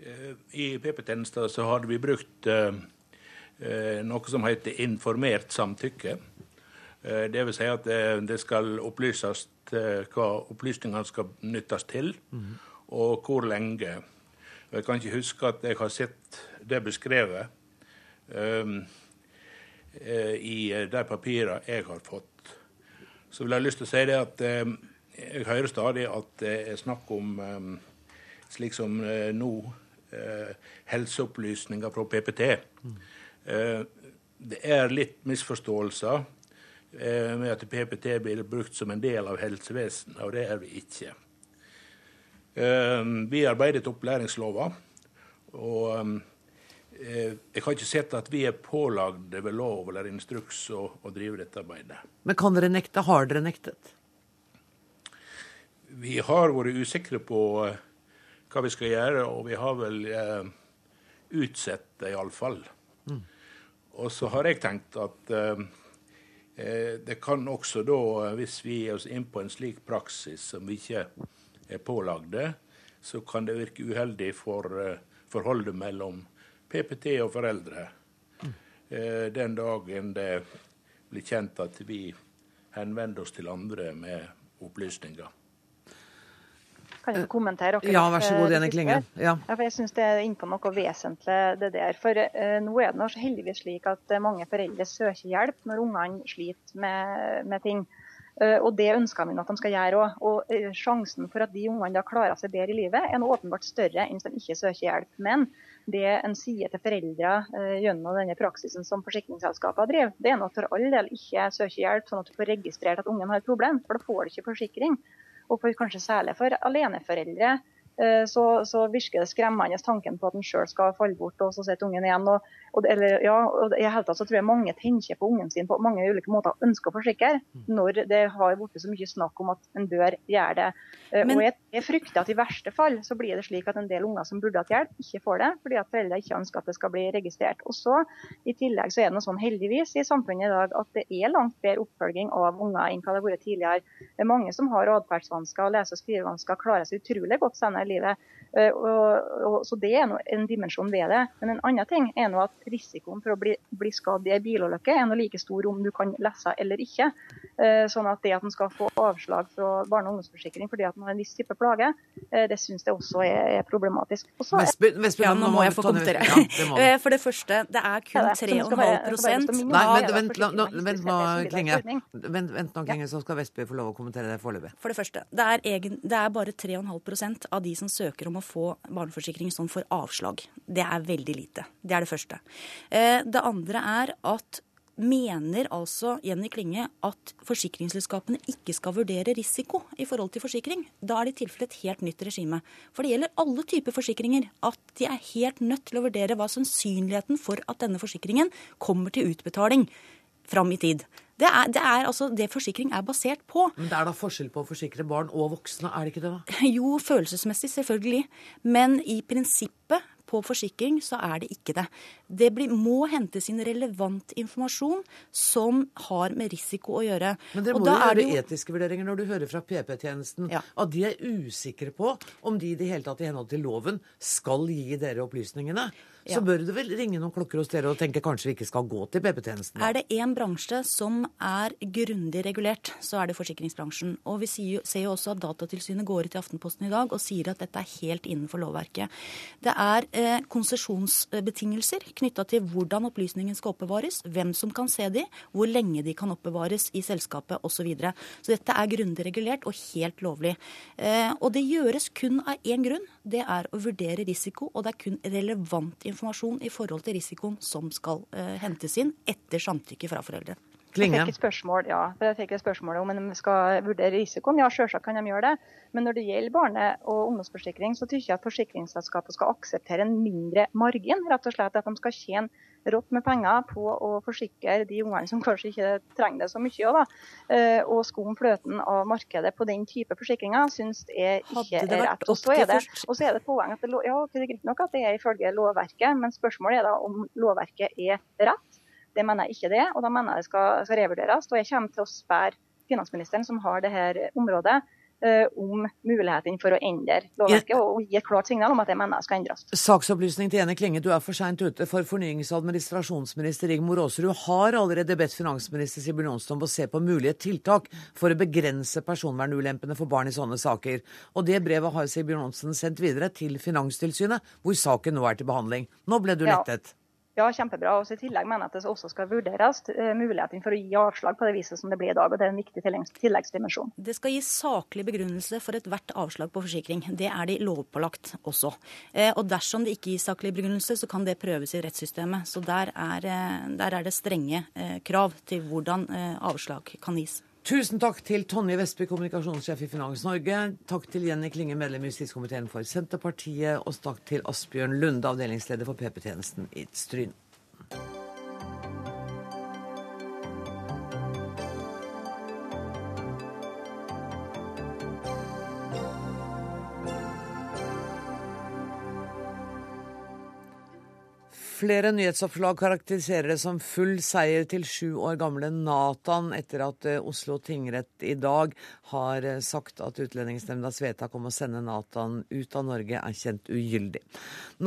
Eh, I PP-tjenesten så hadde vi brukt uh, noe som heter informert samtykke. Det vil si at det, skal opplyses hva opplysningene skal nyttes til, mm. og hvor lenge. Jeg kan ikke huske at jeg har sett det beskrevet um, i eh, de papirene jeg har fått. Så vil jeg lyst til å si det at um, jeg hører stadig at det er snakk om um, slik som uh, nå uh, helseopplysninger fra PPT. Mm. Uh, det er litt misforståelser med at PPT blir brukt som en del av helsevesenet, og det er vi ikke. Ehm, vi arbeidet opp opplæringslova. Og ehm, eh, jeg har ikke sett at vi er pålagd ved lov eller instruks å, å drive dette arbeidet. Men kan dere nekte? Har dere nektet? Vi har vært usikre på uh, hva vi skal gjøre, og vi har vel eh, utsatt det iallfall. Mm. Og så har jeg tenkt at eh, det kan også da, hvis vi gir oss inn på en slik praksis som vi ikke er pålagde, så kan det virke uheldig for uh, forholdet mellom PPT og foreldre. Mm. Uh, den dagen det blir kjent at vi henvender oss til andre med opplysninger. Kan jeg kommentere akkurat Ja, vær så god, Jenny Klinge. Ja. Ja, jeg syns det er innpå noe vesentlig, det der. For uh, nå er det heldigvis slik at mange foreldre søker hjelp når ungene sliter med, med ting. Eh, og Det ønsker vi at de skal gjøre òg. Og eh, sjansen for at de ungene da klarer seg bedre i livet, er nå åpenbart større enn hvis de ikke søker hjelp. Men det en sier til foreldre uh, gjennom denne praksisen som forsikringsselskapene driver, det er at for all del ikke søke hjelp, sånn at du får registrert at ungen har et problem. For da får du ikke forsikring. Og for, kanskje særlig for aleneforeldre så, så, virker det skremmende tanken på at en sjøl skal falle bort, og så sitter ungen igjen. Og, og, eller, ja, og i hele tatt så tror jeg mange tenker på ungen sin på mange ulike måter og ønsker å forsikre, når det har blitt så mye snakk om at en bør gjøre det. Eh, Men, og jeg, jeg, frykter at i verste fall så blir det slik at en del unger som burde hatt hjelp, ikke får det, fordi at foreldre ikke ønsker at det skal bli registrert. Og så I tillegg så er det noe sånn heldigvis i samfunnet i dag at det er langt bedre oppfølging av unger enn hva det har vært tidligere. Det er mange som har atferdsvansker og lese- og skrivevansker, klarer seg utrolig godt senere i livet. Eh, og, og, så Det er en dimensjon ved det. Men en annen ting er noe at risikoen for å bli, bli skadd i en bilulykke er noe like stor om du kan lese eller ikke. Eh, sånn at det at en skal få avslag fra barne- og ungdomsforsikring fordi at man har en viss type plage, eh, det syns jeg også er, er problematisk. Også Vespe, Vespe, ja, nå må jeg få kommentere. Ja, for det første, det er kun 3,5 Nei, vent, vent, nå, Klinge. Vent, vent nå, Klinge, så skal Vestby få lov å kommentere det foreløpig. For det første, det er, egen, det er bare 3,5 av de som søker om å få barneforsikring som får avslag. Det er veldig lite. Det er det første. Eh, det andre er at mener altså Jenny Klinge at forsikringsselskapene ikke skal vurdere risiko i forhold til forsikring. Da er det i tilfelle et helt nytt regime. For det gjelder alle typer forsikringer at de er helt nødt til å vurdere hva sannsynligheten for at denne forsikringen kommer til utbetaling fram i tid. Det er, det er, altså det forsikring er basert på. Men det er da forskjell på å forsikre barn og voksne, er det ikke det? da? Jo, følelsesmessig selvfølgelig. Men i prinsippet på forsikring, så er det ikke det. Det blir, må hentes inn relevant informasjon som har med risiko å gjøre. Men dere må jo gjøre jo... etiske vurderinger når du hører fra PP-tjenesten ja. at de er usikre på om de i det hele tatt i henhold til loven skal gi dere opplysningene så bør det vel ringe noen klokker hos dere og tenke kanskje vi ikke skal gå til PP-tjenesten? Er det én bransje som er grundig regulert, så er det forsikringsbransjen. Og vi ser jo også at Datatilsynet går ut i Aftenposten i dag og sier at dette er helt innenfor lovverket. Det er eh, konsesjonsbetingelser knytta til hvordan opplysningen skal oppbevares, hvem som kan se de, hvor lenge de kan oppbevares i selskapet osv. Så, videre. så dette er grundig regulert og helt lovlig. Eh, og det gjøres kun av én grunn. Det er å vurdere risiko, og det er kun relevant informasjon i forhold til risikoen som skal eh, hentes inn etter samtykke fra foreldre. Klinge. Jeg fikk et spørsmål, ja. Jeg fikk et spørsmål om de skal vurdere risikoen. Ja, selvsagt kan de gjøre det. Men når det gjelder barne- og ungdomsforsikring, så syns jeg at forsikringsselskapet skal akseptere en mindre margin. Rett og slett at de skal tjene rått med penger på å forsikre de ungene som kanskje ikke trenger det så mye. Da. Eh, og skum fløten av markedet på den type forsikringer syns jeg ikke er rett. Og så er, det, og så er det poeng at det, ja, det er greit nok at det er ifølge lovverket, men spørsmålet er da om lovverket er rett. Det mener jeg ikke det, og da mener jeg det skal, skal revurderes. Og jeg kommer til å spørre finansministeren som har det her området, Eh, om muligheten for å endre lovverket og gi et klart signal om at det mener jeg skal endres. Saksopplysning til Ene Klinge, du er for seint ute. For fornyings- og administrasjonsminister Rigmor Aasrud har allerede bedt finansminister Sigbjørn Johnsen om å se på mulige tiltak for å begrense personvernulempene for barn i sånne saker. Og det brevet har Sigbjørn Johnsen sendt videre til Finanstilsynet, hvor saken nå er til behandling. Nå ble du lettet. Ja. Ja, kjempebra. Og I tillegg mener jeg at det også skal vurderes uh, muligheten for å gi avslag på det viset som det blir i dag. og Det er en viktig tilleggsdimensjon. Det skal gis saklig begrunnelse for ethvert avslag på forsikring. Det er de lovpålagt også. Uh, og Dersom det ikke gis saklig begrunnelse, så kan det prøves i rettssystemet. Så Der er, uh, der er det strenge krav til hvordan avslag kan gis. Tusen takk til Tonje Vestby, kommunikasjonssjef i Finans Norge. Takk til Jenny Klinge, medlem i justiskomiteen for Senterpartiet. Og takk til Asbjørn Lunde, avdelingsleder for PP-tjenesten i Stryn. Flere nyhetsoppslag karakteriserer det som full seier til sju år gamle Nathan etter at eh, Oslo tingrett i dag har eh, sagt at Utlendingsnemndas vedtak om å sende Nathan ut av Norge er kjent ugyldig.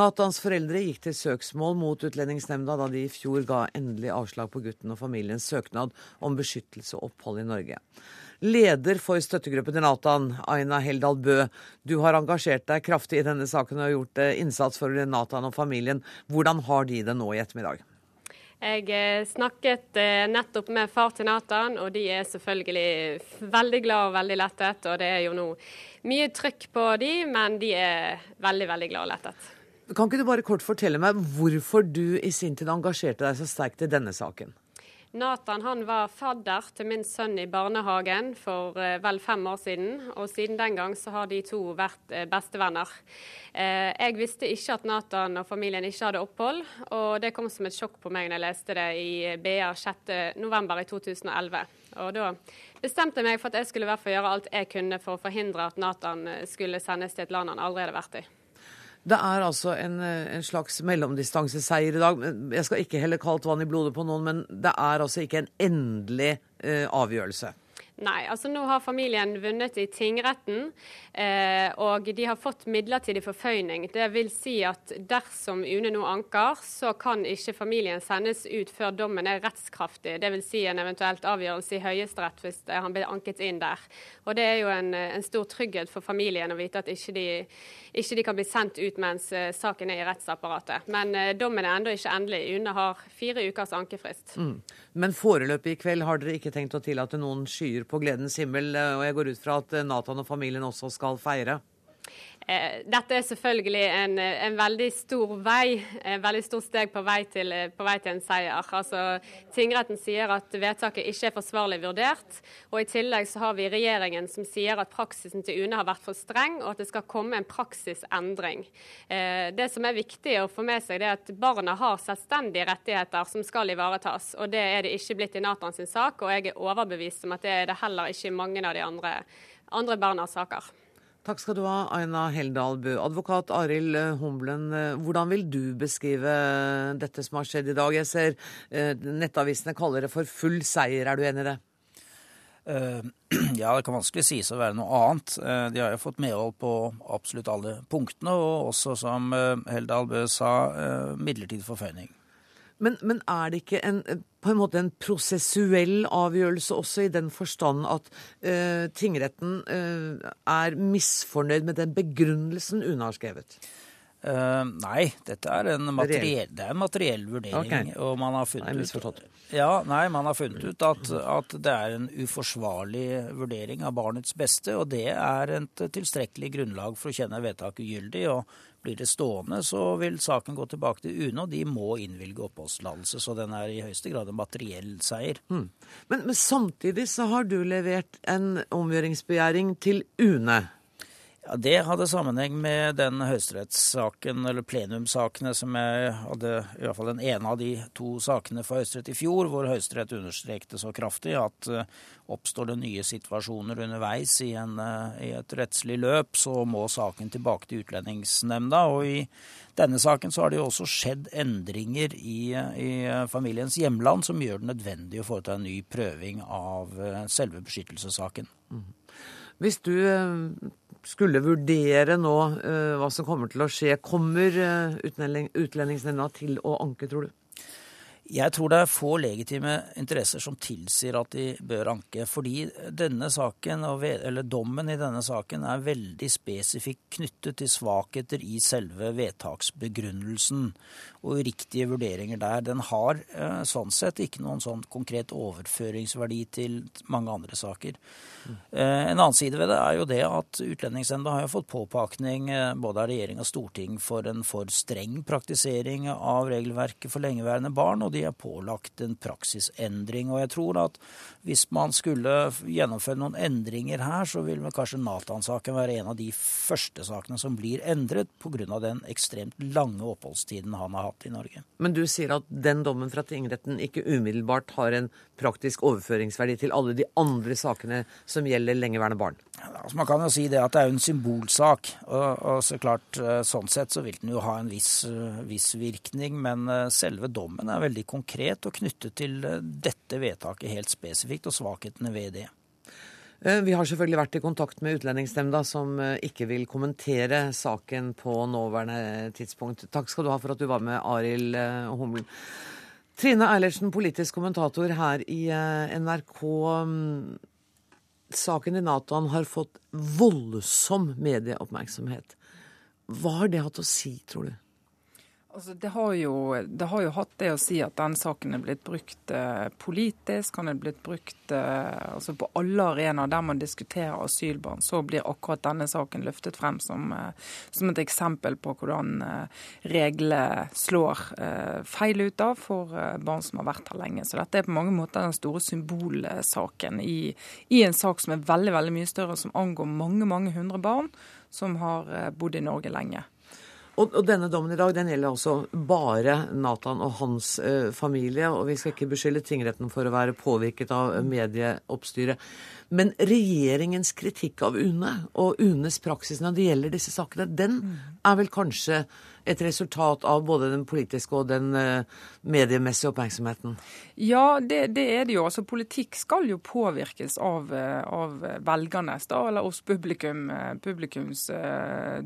Nathans foreldre gikk til søksmål mot Utlendingsnemnda da de i fjor ga endelig avslag på gutten og familiens søknad om beskyttelse og opphold i Norge. Leder for støttegruppen til Natan, Aina Heldal Bø, du har engasjert deg kraftig i denne saken og har gjort eh, innsats for Natan og familien. Hvordan har de det nå i ettermiddag? Jeg eh, snakket eh, nettopp med far til Nathan, og de er selvfølgelig veldig glad og veldig lettet. Og det er jo nå mye trykk på de, men de er veldig, veldig glad og lettet. Kan ikke du bare kort fortelle meg hvorfor du i sin tid engasjerte deg så sterkt i denne saken? Nathan han var fadder til min sønn i barnehagen for eh, vel fem år siden. Og siden den gang så har de to vært eh, bestevenner. Eh, jeg visste ikke at Nathan og familien ikke hadde opphold, og det kom som et sjokk på meg når jeg leste det i BA 6.11. i 2011. Og da bestemte jeg meg for at jeg skulle i hvert fall gjøre alt jeg kunne for å forhindre at Nathan skulle sendes til et land han aldri hadde vært i. Det er altså en, en slags mellomdistanseseier i dag. Jeg skal ikke helle kaldt vann i blodet på noen, men det er altså ikke en endelig eh, avgjørelse. Nei, altså nå har familien vunnet i tingretten, eh, og de har fått midlertidig forføyning. Det vil si at dersom UNE nå anker, så kan ikke familien sendes ut før dommen er rettskraftig. Dvs. Si en eventuelt avgjørelse i Høyesterett hvis han blir anket inn der. Og Det er jo en, en stor trygghet for familien å vite at ikke de, ikke de kan bli sendt ut mens eh, saken er i rettsapparatet. Men eh, dommen er ennå ikke endelig. UNE har fire ukers ankefrist. Mm. Men foreløpig i kveld har dere ikke tenkt å tillate noen skyer på gledens himmel, eh, og jeg går ut fra at Nathan og familien også skal feire? Eh, dette er selvfølgelig en, en, veldig stor vei, en veldig stor steg på vei, til, på vei til en seier. Altså, tingretten sier at vedtaket ikke er forsvarlig vurdert. og I tillegg så har vi regjeringen som sier at praksisen til UNE har vært for streng, og at det skal komme en praksisendring. Eh, det som er viktig å få med seg, det er at barna har selvstendige rettigheter som skal ivaretas. og Det er det ikke blitt i Nathan sin sak, og jeg er overbevist om at det er det heller ikke i mange av de andre, andre barnas saker. Takk skal du ha, Aina Heldal Bø. Advokat Arild eh, Humblen, eh, hvordan vil du beskrive dette som har skjedd i dag? Jeg ser eh, nettavisene kaller det for full seier. Er du enig i det? Ja, det kan vanskelig sies å være noe annet. De har jo fått medhold på absolutt alle punktene, og også, som Heldal Bø sa, midlertidig forføyning. Men, men, er det ikke en, på en måte en prosessuell avgjørelse også, i den forstand at uh, tingretten uh, er misfornøyd med den begrunnelsen UNE har skrevet? Uh, nei, dette er en materiell, det er en materiell vurdering. Okay. Og man har funnet ut, ja, nei, man har funnet ut at, at, det er en uforsvarlig vurdering av barnets beste, og det er et tilstrekkelig grunnlag for å kjenne vedtaket ugyldig. og blir det stående, så vil saken gå tilbake til UNE, og de må innvilge oppholdstillatelse. Så den er i høyeste grad en materiell seier. Mm. Men, men, samtidig så har du levert en omgjøringsbegjæring til UNE. Ja, Det hadde sammenheng med den høyesterettssaken, eller plenumssakene, som jeg hadde i hvert fall den ene av de to sakene for Høyesterett i fjor, hvor Høyesterett understrekte så kraftig at uh, oppstår det nye situasjoner underveis i, en, uh, i, et rettslig løp, så må saken tilbake til Utlendingsnemnda. Og i denne saken så har det jo også skjedd endringer i, i familiens hjemland som gjør det nødvendig å foreta en ny prøving av selve beskyttelsessaken. Mm. Hvis du skulle vurdere nå uh, hva som kommer til å skje, kommer uh, Utlendingsnemnda til å anke, tror du? Jeg tror det er få legitime interesser som tilsier at de bør anke. Fordi denne saken, eller dommen i denne saken er veldig spesifikt knyttet til svakheter i selve vedtaksbegrunnelsen og uriktige vurderinger der. Den har eh, sånn sett ikke noen sånn konkret overføringsverdi til mange andre saker. Mm. En annen side ved det er jo det at Utlendingsnemnda har fått påpakning eh, både av regjering og storting for en for streng praktisering av regelverket for lengeværende barn. og de de er pålagt en praksisendring. Og jeg tror at hvis man skulle gjennomføre noen endringer her, så vil kanskje Natan-saken være en av de første sakene som blir endret pga. den ekstremt lange oppholdstiden han har hatt i Norge. Men du sier at den dommen fra tingretten ikke umiddelbart har en praktisk overføringsverdi til alle de andre sakene som gjelder lengeværende barn? Altså man kan jo si det at det er en symbolsak. Og, og, så klart, eh, sånn sett så vil den jo ha en viss, eh, viss, virkning. Men eh, selve dommen er veldig konkret og knyttet til dette vedtaket helt spesifikt, og svakhetene ved det. Vi har selvfølgelig vært i kontakt med Utlendingsnemnda, som ikke vil kommentere saken på nåværende tidspunkt. Takk skal du ha for at du var med, Arild Humlen. Trine Eilertsen, politisk kommentator her i NRK. Mm, saken i Nathan har fått voldsom medieoppmerksomhet. Hva har det hatt å si, tror du? Altså, det, har jo, det, har jo, hatt det å si at den saken er blitt brukt eh, politisk. Han er blitt brukt eh, altså på alle arenaer der man diskuterer asylbarn. Så blir akkurat denne saken løftet frem som, eh, som et eksempel på hvordan reglene slår feil ut av for barn som har vært her lenge. Så dette er på mange måter den store symbolsaken i, i en sak som er veldig, veldig mye større, som angår mange, mange hundre barn som har bodd i Norge lenge. Og, og, denne dommen i dag den gjelder altså bare Nathan og hans eh, familie. Og vi skal ikke beskylde tingretten for å være påvirket av medieoppstyret. Men regjeringens kritikk av UNE og UNEs praksis når det gjelder disse sakene, den er vel kanskje et resultat av både den politiske og den uh, mediemessige oppmerksomheten? Ja, det, det, er det jo. Altså, politikk skal jo påvirkes av, eh, av velgernes, da, eller oss publikum, eh, publikums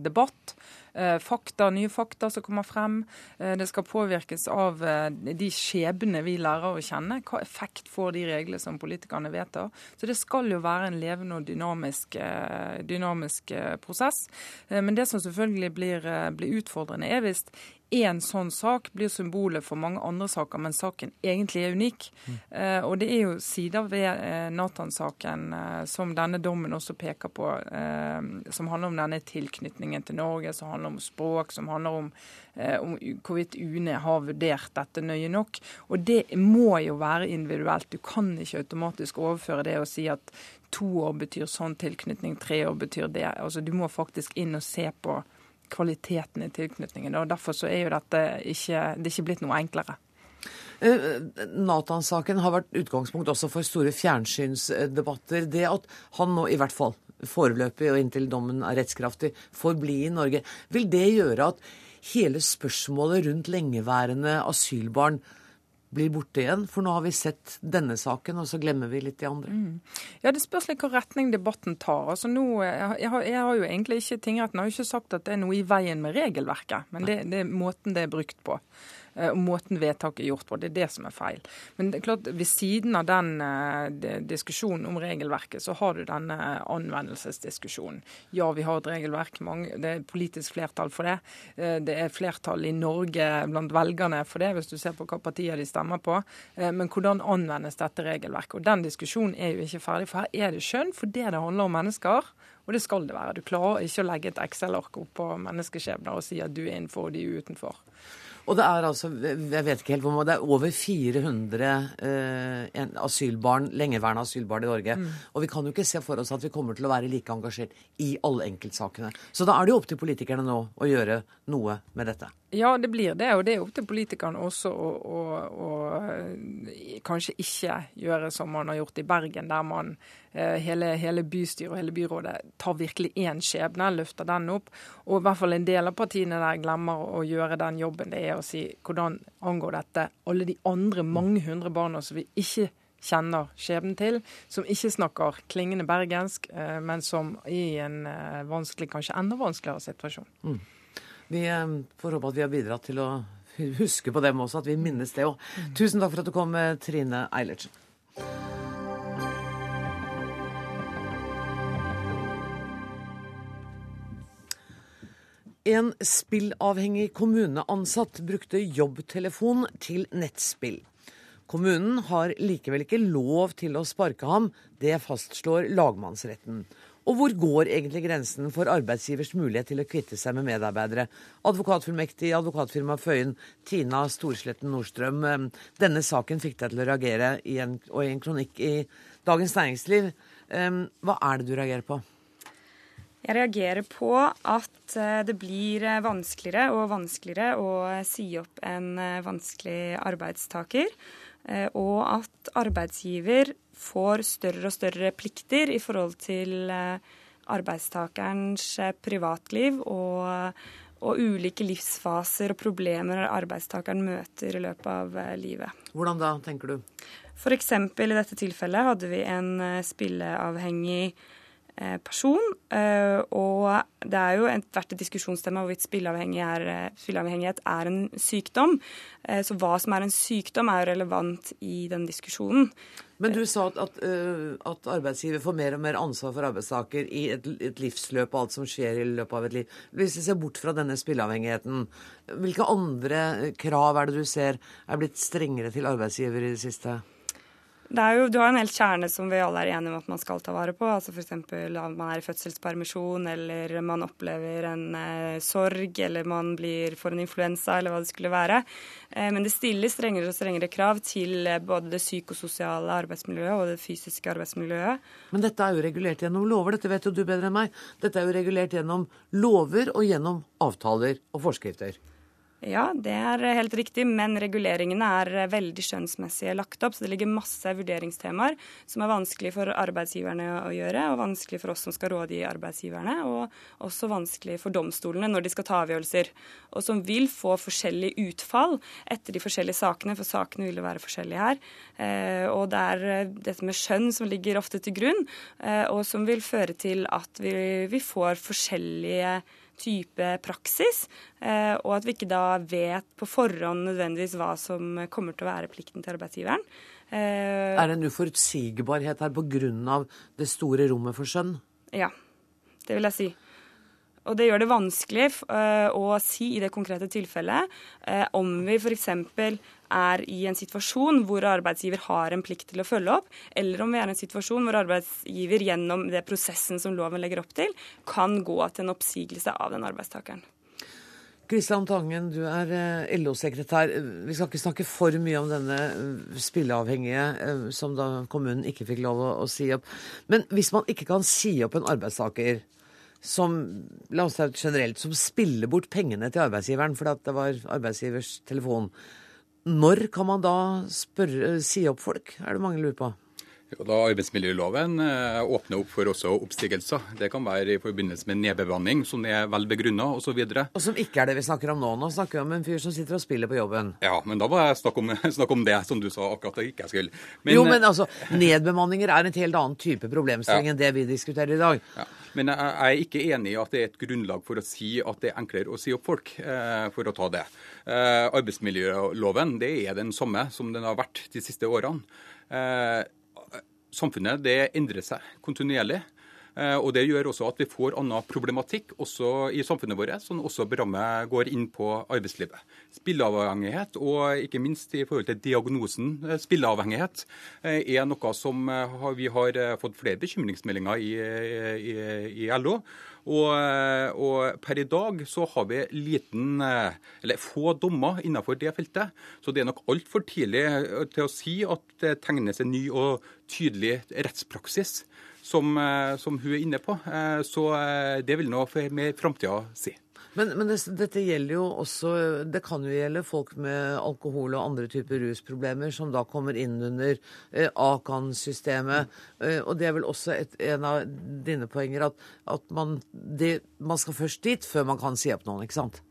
debatt. Eh, fakta, nye fakta som kommer frem. Eh, det skal påvirkes av eh, de skjebnene vi lærer å kjenne. Hva effekt får de reglene som politikerne vedtar? Så det skal jo være en levende og dynamisk, dynamisk prosess. Men det som selvfølgelig blir, blir utfordrende, er visst én sånn sak blir symbolet for mange andre saker, men saken egentlig er unik. Mm. Eh, og det er jo sider ved eh, Nathan-saken eh, som denne dommen også peker på, eh, som handler om denne tilknytningen til Norge, som handler om språk, som handler om, eh, om hvorvidt UNE har vurdert dette nøye nok. Og det må jo være individuelt. Du kan ikke automatisk overføre det og si at to år betyr sånn tilknytning, tre år betyr det. Altså, du må faktisk inn og se på kvaliteten i tilknytningen. og Derfor så er jo dette ikke, det ikke blitt noe enklere. Eh, Nathan-saken har vært utgangspunkt også for store fjernsynsdebatter. Det at han nå i hvert fall foreløpig og inntil dommen er rettskraftig får bli i Norge, vil det gjøre at hele spørsmålet rundt lengeværende asylbarn blir borte igjen? For nå har vi sett denne saken, og så glemmer vi litt de andre. Mm. Ja, Det spørs litt hva retning debatten tar. Altså nå, jeg, har, jeg har jo egentlig ikke, Tingretten har jo ikke sagt at det er noe i veien med regelverket, men det, det er måten det er brukt på. Eh, og måten vedtaket er gjort på. Det er det som er feil. Men det er klart, ved siden av den uh, diskusjonen om regelverket, så har du denne anvendelsesdiskusjonen. Ja, vi har et regelverk, det er politisk flertall for det. Det er flertall i Norge blant velgerne for det, hvis du ser på hva partier de stemmer på. Men hvordan anvendes dette regelverket? Og Den diskusjonen er jo ikke ferdig, for her er det skjønn for det det handler om mennesker. Og det skal det være. Du klarer ikke å legge et Excel-ark opp på menneskeskjebner og si at du er innenfor og de er utenfor. Og det er altså, jeg vet ikke helt hvor det er over 400 eh, asylbarn, lengeværende asylbarn i Norge. Mm. Og vi kan jo ikke se for oss at vi kommer til å være like engasjert i alle enkeltsakene. Så da er det jo opp til politikerne nå å gjøre noe med dette. Ja, det blir det. Og det er opp til politikerne også å, å, å, eh, kanskje ikke gjøre som man har gjort i Bergen, der man hele, hele bystyret og hele byrådet tar virkelig én skjebne, løfter den opp. Og i hvert fall en del av partiene der glemmer å gjøre den jobben. Det er å si hvordan angår dette alle de andre mange hundre barna som vi ikke kjenner skjebnen til, som ikke snakker klingende bergensk, eh, men som er i en vanskelig, kanskje enda vanskeligere situasjon. Mm. Vi eh, får håpe at vi har bidratt til å huske på dem også, at vi minnes det òg. Tusen takk for at du kom, eh, Trine Eilertsen. En spillavhengig kommuneansatt brukte jobbtelefon til nettspill. Kommunen har likevel ikke lov til å sparke ham, det fastslår lagmannsretten. Og hvor går egentlig grensen for arbeidsgivers mulighet til å kvitte seg med medarbeidere? Advokatfullmektig i advokatfirmaet Føyen, Tina Storsletten Nordstrøm. Eh, denne saken fikk deg til å reagere i en, og i en kronikk i Dagens Næringsliv. Eh, hva er det du reagerer på? Jeg reagerer på at eh, det blir vanskeligere og vanskeligere å si opp en vanskelig arbeidstaker. Og at arbeidsgiver får større og større plikter i forhold til eh, arbeidstakerens eh, privatliv og, og ulike livsfaser og problemer arbeidstakeren møter i løpet av eh, livet. Hvordan da, tenker du? F.eks. i dette tilfellet hadde vi en spilleavhengig person. Og det er jo vært et diskusjonstema hvorvidt spilleavhengighet er en sykdom. Så hva som er en sykdom, er jo relevant i den diskusjonen. Men du sa at, at, at, arbeidsgiver får mer og mer ansvar for arbeidstaker i et, et, livsløp og alt som skjer i løpet av et liv. Hvis vi ser bort fra denne spilleavhengigheten, hvilke andre krav er det du ser er blitt strengere til arbeidsgiver i det siste? Jo, du har en hel kjerne som vi alle er enige om at man skal ta vare på. altså F.eks. om man er i fødselspermisjon, eller man opplever en eh, sorg, eller man blir, for en influensa, eller hva det skulle være. Eh, men det stiller strengere og strengere krav til eh, både det psykososiale arbeidsmiljøet og det fysiske arbeidsmiljøet. Men dette er jo regulert gjennom lover, dette vet jo du bedre enn meg. Dette er jo regulert gjennom lover og gjennom avtaler og forskrifter. Ja, det er helt riktig, men reguleringene er veldig skjønnsmessige lagt opp. Så det ligger masse vurderingstemaer som er vanskelig for arbeidsgiverne å gjøre, og vanskelig for oss som skal rådgi arbeidsgiverne, og også vanskelig for domstolene når de skal ta avgjørelser. Og som vil få forskjellig utfall etter de forskjellige sakene, for sakene vil være forskjellige her. Eh, og det er eh, dette med skjønn som ligger ofte til grunn, eh, og som vil føre til at vi, får forskjellige type praksis, eh, og at vi ikke da vet på forhånd nødvendigvis hva som kommer til å være plikten til arbeidsgiveren. Eh, er det en uforutsigbarhet her pga. det store rommet for skjønn? Ja, det vil jeg si. Og det gjør det vanskelig uh, å si i det konkrete tilfellet uh, om vi f.eks. er i en situasjon hvor arbeidsgiver har en plikt til å følge opp, eller om vi er i en situasjon hvor arbeidsgiver gjennom det prosessen som loven legger opp til, kan gå til en oppsigelse av den arbeidstakeren. Kristian Tangen, du er LO-sekretær. Vi skal ikke snakke for mye om denne spilleavhengige som da kommunen ikke fikk lov å, å si opp. Men hvis man ikke kan si opp en arbeidstaker, som la oss si generelt, som spiller bort pengene til arbeidsgiveren fordi det var arbeidsgivers telefon. Når kan man da spørre, si opp folk, er det mange lurer på? Jo, da Arbeidsmiljøloven eh, åpner opp for også oppstigelser. Det kan være i forbindelse med nedbemanning som er vel begrunna osv. Og, og som ikke er det vi snakker om nå. Nå snakker vi om en fyr som sitter og spiller på jobben. Ja, men da må jeg snakke om, snakk om det som du sa akkurat at jeg ikke skulle. Men, jo, men altså, nedbemanninger er en helt annen type problemstilling ja. enn det vi diskuterer i dag. Ja. Men jeg er ikke enig i at det er et grunnlag for å si at det er enklere å si opp folk, eh, for å ta det. Eh, arbeidsmiljøloven det er den samme som den har vært de siste årene samfunnet det endrer seg kontinuerlig. Eh, og Det gjør også at vi får annen problematikk også i samfunnet vårt, som også berammer går inn på arbeidslivet. Spilleavhengighet, og ikke minst i forhold til diagnosen eh, spilleavhengighet, eh, er noe som vi har fått flere bekymringsmeldinger i, i, i LO. Og, og, per i dag så har vi liten, eller få dommer innenfor det feltet. Så det er nok altfor tidlig til å si at det tegnes en ny og tydelig rettspraksis som, eh, som, hun er inne på. Eh, så eh, det vil nå med framtida si. Men, men det, dette gjelder jo også Det kan jo gjelde folk med alkohol og andre typer rusproblemer som da kommer inn under eh, Akan-systemet. Eh, og det er vel også et, en av dine poenger at, at man, det, man skal først dit før man kan si opp noen, ikke sant?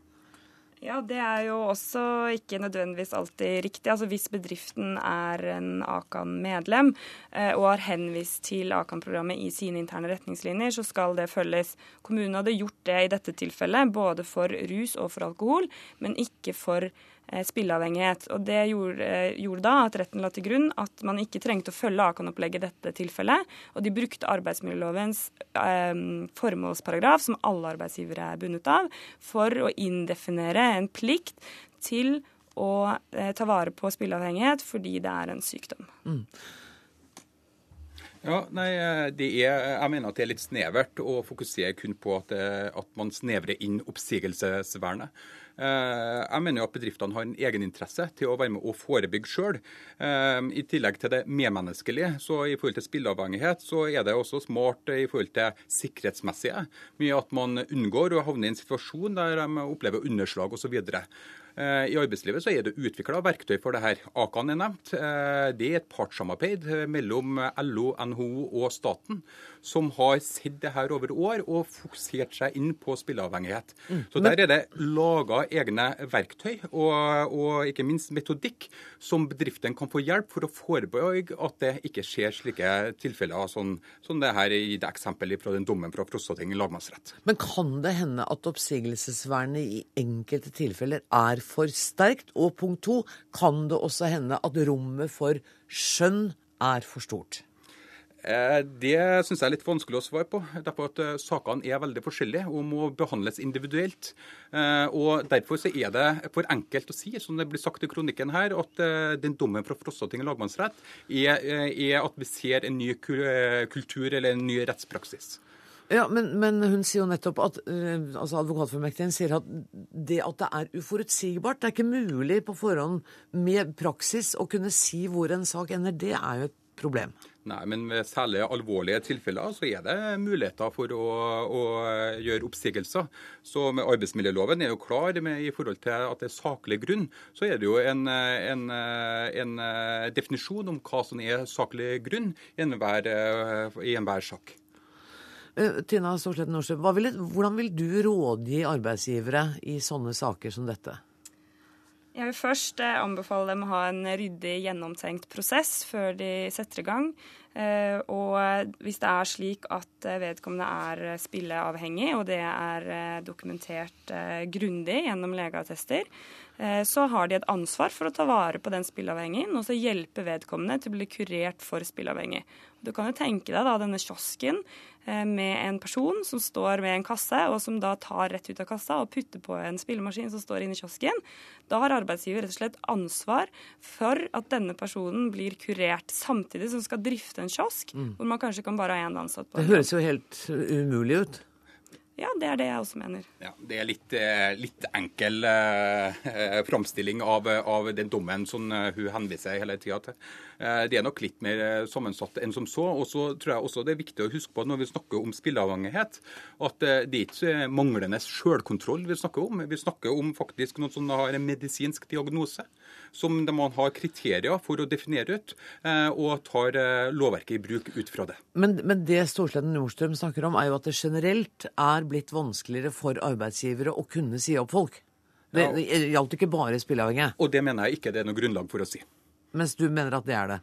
Ja, det er jo også ikke nødvendigvis alltid riktig. Altså Hvis bedriften er en Akan-medlem eh, og har henvist til Akan-programmet i sine interne retningslinjer, så skal det følges. Kommunen hadde gjort det i dette tilfellet, både for rus og for alkohol, men ikke for Eh, spilleavhengighet. Og Det gjorde, eh, gjorde, da at retten la til grunn at man ikke trengte å følge Akan-opplegget i dette tilfellet. Og de brukte arbeidsmiljølovens eh, formålsparagraf, som alle arbeidsgivere er bundet av, for å indefinere en plikt til å eh, ta vare på spilleavhengighet fordi det er en sykdom. Mm. Ja, nei, er, Jeg mener at det er litt snevert å fokusere kun på at, at man snevrer inn oppsigelsesvernet. Eh, jeg mener jo at bedriftene har en egeninteresse til å være med og forebygge sjøl. Eh, I tillegg til det medmenneskelige, så i forhold til spilleavhengighet, så er det også smart i forhold til sikkerhetsmessige. Mye at man unngår å havne i en situasjon der de opplever underslag osv. Eh, I arbeidslivet så er det utvikla verktøy for det her. Akan er nevnt. Det er et partssamarbeid mellom LO, NHO og staten som har sett det her over år og fokusert seg inn på spilleavhengighet. Mm. Så Der er det laga egne verktøy og, og, ikke minst metodikk som bedriftene kan få hjelp for å forebygge at det ikke skjer slike tilfeller sånn, som det her i det eksempelet fra den dommen fra Frostating lagmannsrett. Men kan det hende at oppsigelsesvernet i enkelte tilfeller er for sterkt? Og punkt to, kan det også hende at rommet for skjønn er for stort? Eh, det syns jeg er litt vanskelig å svare på. Derfor at eh, Sakene er veldig forskjellige og må behandles individuelt. Eh, og Derfor så er det for enkelt å si, som det blir sagt i kronikken her, at den dommen fra Frostating lagmannsrett er, er, at vi ser en ny kultur eller en ny rettspraksis. Ja, men, men, hun sier jo nettopp at altså Advokatformektigen sier at det at det er uforutsigbart Det er ikke mulig på forhånd med praksis å kunne si hvor en sak ender. Det er jo et problem. Nei, men ved særlig alvorlige tilfeller så er det muligheter for å, å gjøre oppsigelser. Så med arbeidsmiljøloven er jo klar med, i forhold til at det er saklig grunn. Så er det jo en, en, en definisjon om hva som er saklig grunn i enhver, i enhver sak. Eh, Tina Storslett Norsø, hvordan vil du rådgi arbeidsgivere i sånne saker som dette? Jeg vil først eh, anbefale dem å ha en ryddig, gjennomtenkt prosess før de setter i gang. Eh, og hvis det er slik at eh, vedkommende er spilleavhengig, og det er dokumentert grundig gjennom legeattester, eh, så har de et ansvar for å ta vare på den spilleavhengige og så hjelpe vedkommende til å bli kurert for spilleavhengig. Du kan jo tenke deg da denne kiosken eh, med en person som står med en kasse, og som da tar rett ut av kassa og putter på en spillemaskin som står inne i kiosken. Da har arbeidsgiver rett og slett ansvar for at denne personen blir kurert, samtidig som skal drifte en kiosk, mm. hvor man kanskje kan bare ha én ansatt på. Det høres jo helt umulig ut. Ja, det er det jeg også mener. Ja, det er litt, eh, litt enkel eh, eh, framstilling av, av, den dommen som eh, hun henviser hele tida til. Eh, det er nok litt mer sammensatt enn som så. Og så tror jeg også det er viktig å huske på når vi snakker om spilleavhengighet, at det er ikke manglende selvkontroll vi snakker om. Vi snakker om faktisk noen som har en medisinsk diagnose, som man har kriterier for å definere ut, og tar lovverket i bruk ut fra det. Men, men det Storsleden Nordstrøm snakker om, er jo at det generelt er blitt vanskeligere for arbeidsgivere å kunne si opp folk. Det, det gjaldt ikke bare spilleavhengige. Og det mener jeg ikke det er noe grunnlag for å si. Mens du mener at det er det?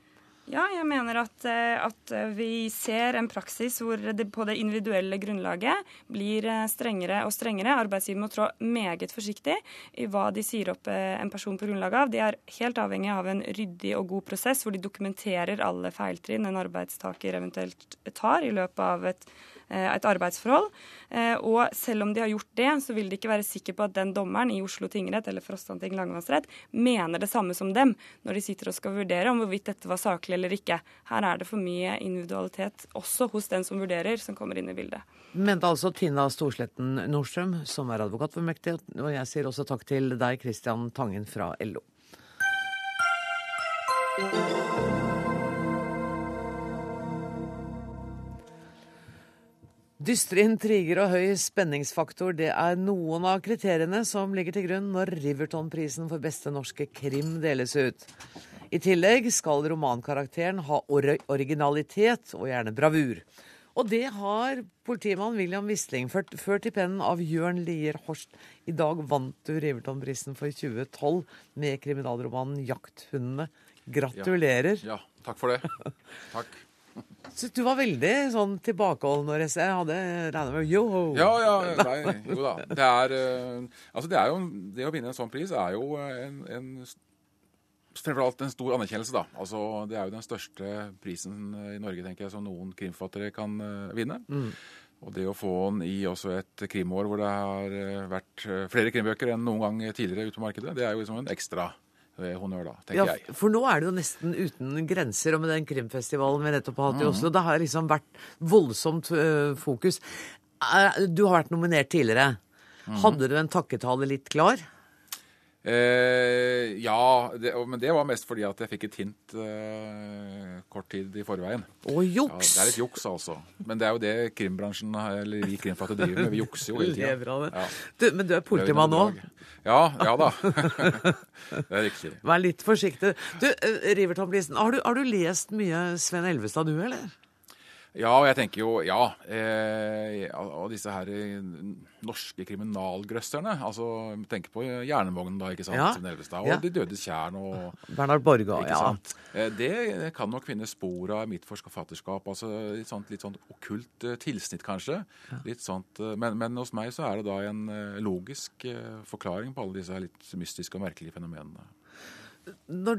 Ja, jeg mener at, eh, at, vi ser en praksis hvor det på det individuelle grunnlaget blir eh, strengere og strengere. Arbeidsgiver må trå meget forsiktig i hva de sier opp eh, en person på grunnlag av. De er helt avhengig av en ryddig og god prosess hvor de dokumenterer alle feiltrinn en arbeidstaker eventuelt tar i løpet av et et arbeidsforhold. Eh, og selv om de har gjort det, så vil de ikke være sikre på at den dommeren i Oslo tingrett eller Frostanting lagmannsrett mener det samme som dem når de sitter og skal vurdere om hvorvidt dette var saklig eller ikke. Her er det for mye individualitet også hos den som vurderer, som kommer inn i bildet. Mente altså Tina Storsletten Nordstrøm, som er advokat for Mektig, og jeg sier også takk til deg, Christian Tangen fra LO. Dystre intriger og høy spenningsfaktor det er noen av kriteriene som ligger til grunn når Riverton-prisen for beste norske krim deles ut. I tillegg skal romankarakteren ha or originalitet og gjerne bravur. Og det har politimann William Wisling ført, ført i pennen av Jørn Lier Horst. I dag vant du Riverton-prisen for 2012 med kriminalromanen 'Jakthundene'. Gratulerer. Ja, ja takk for det. Takk. Så du var veldig sånn tilbakeholden når jeg hadde regna med yo Ja, ja. Nei, jo da. Det er, uh, altså det er jo Det å vinne en sånn pris er jo en, en Fremfor alt en stor anerkjennelse, da. Altså, det er jo den største prisen i Norge tenker jeg, som noen krimfattere kan uh, vinne. Mm. Og det å få den i også et krimår hvor det har uh, vært flere krimbøker enn noen gang tidligere ute på markedet, det er jo liksom en ekstra honnør, da, tenker ja, jeg. For nå er det jo nesten uten grenser, og med den krimfestivalen vi nettopp har hatt i Oslo, det har liksom vært voldsomt uh, fokus. Du har vært nominert tidligere. Mm. Hadde du en takketale litt klar? Eh, ja, det, men det var mest fordi at jeg fikk et hint eh, kort tid i forveien. Og juks! Ja, det er litt juks, altså. Men det er jo det krimbransjen, eller vi krimfattet driver med. Vi jukser jo hele tida. Ja. men du er politimann nå? Ja, ja da. det er riktig. Vær litt forsiktig. Du, eh, Riverton Blisen, har, har, du lest mye Sven Elvestad, du, eller? Ja, og jeg tenker jo Ja. Eh, og disse her eh, norske kriminalgrøsserne. altså Tenk på Jernvognen, da, ikke sant? Ja. Nelvestad, og ja. De dødes tjern og Bernhard Borga, ja. Sant? Eh, det kan nok finne spor av mitt forfatterskap. altså Litt sånt, litt sånt okkult eh, tilsnitt, kanskje. Ja. Litt sånt, men, men, hos meg så er det da en logisk forklaring på alle disse litt mystiske og merkelige fenomenene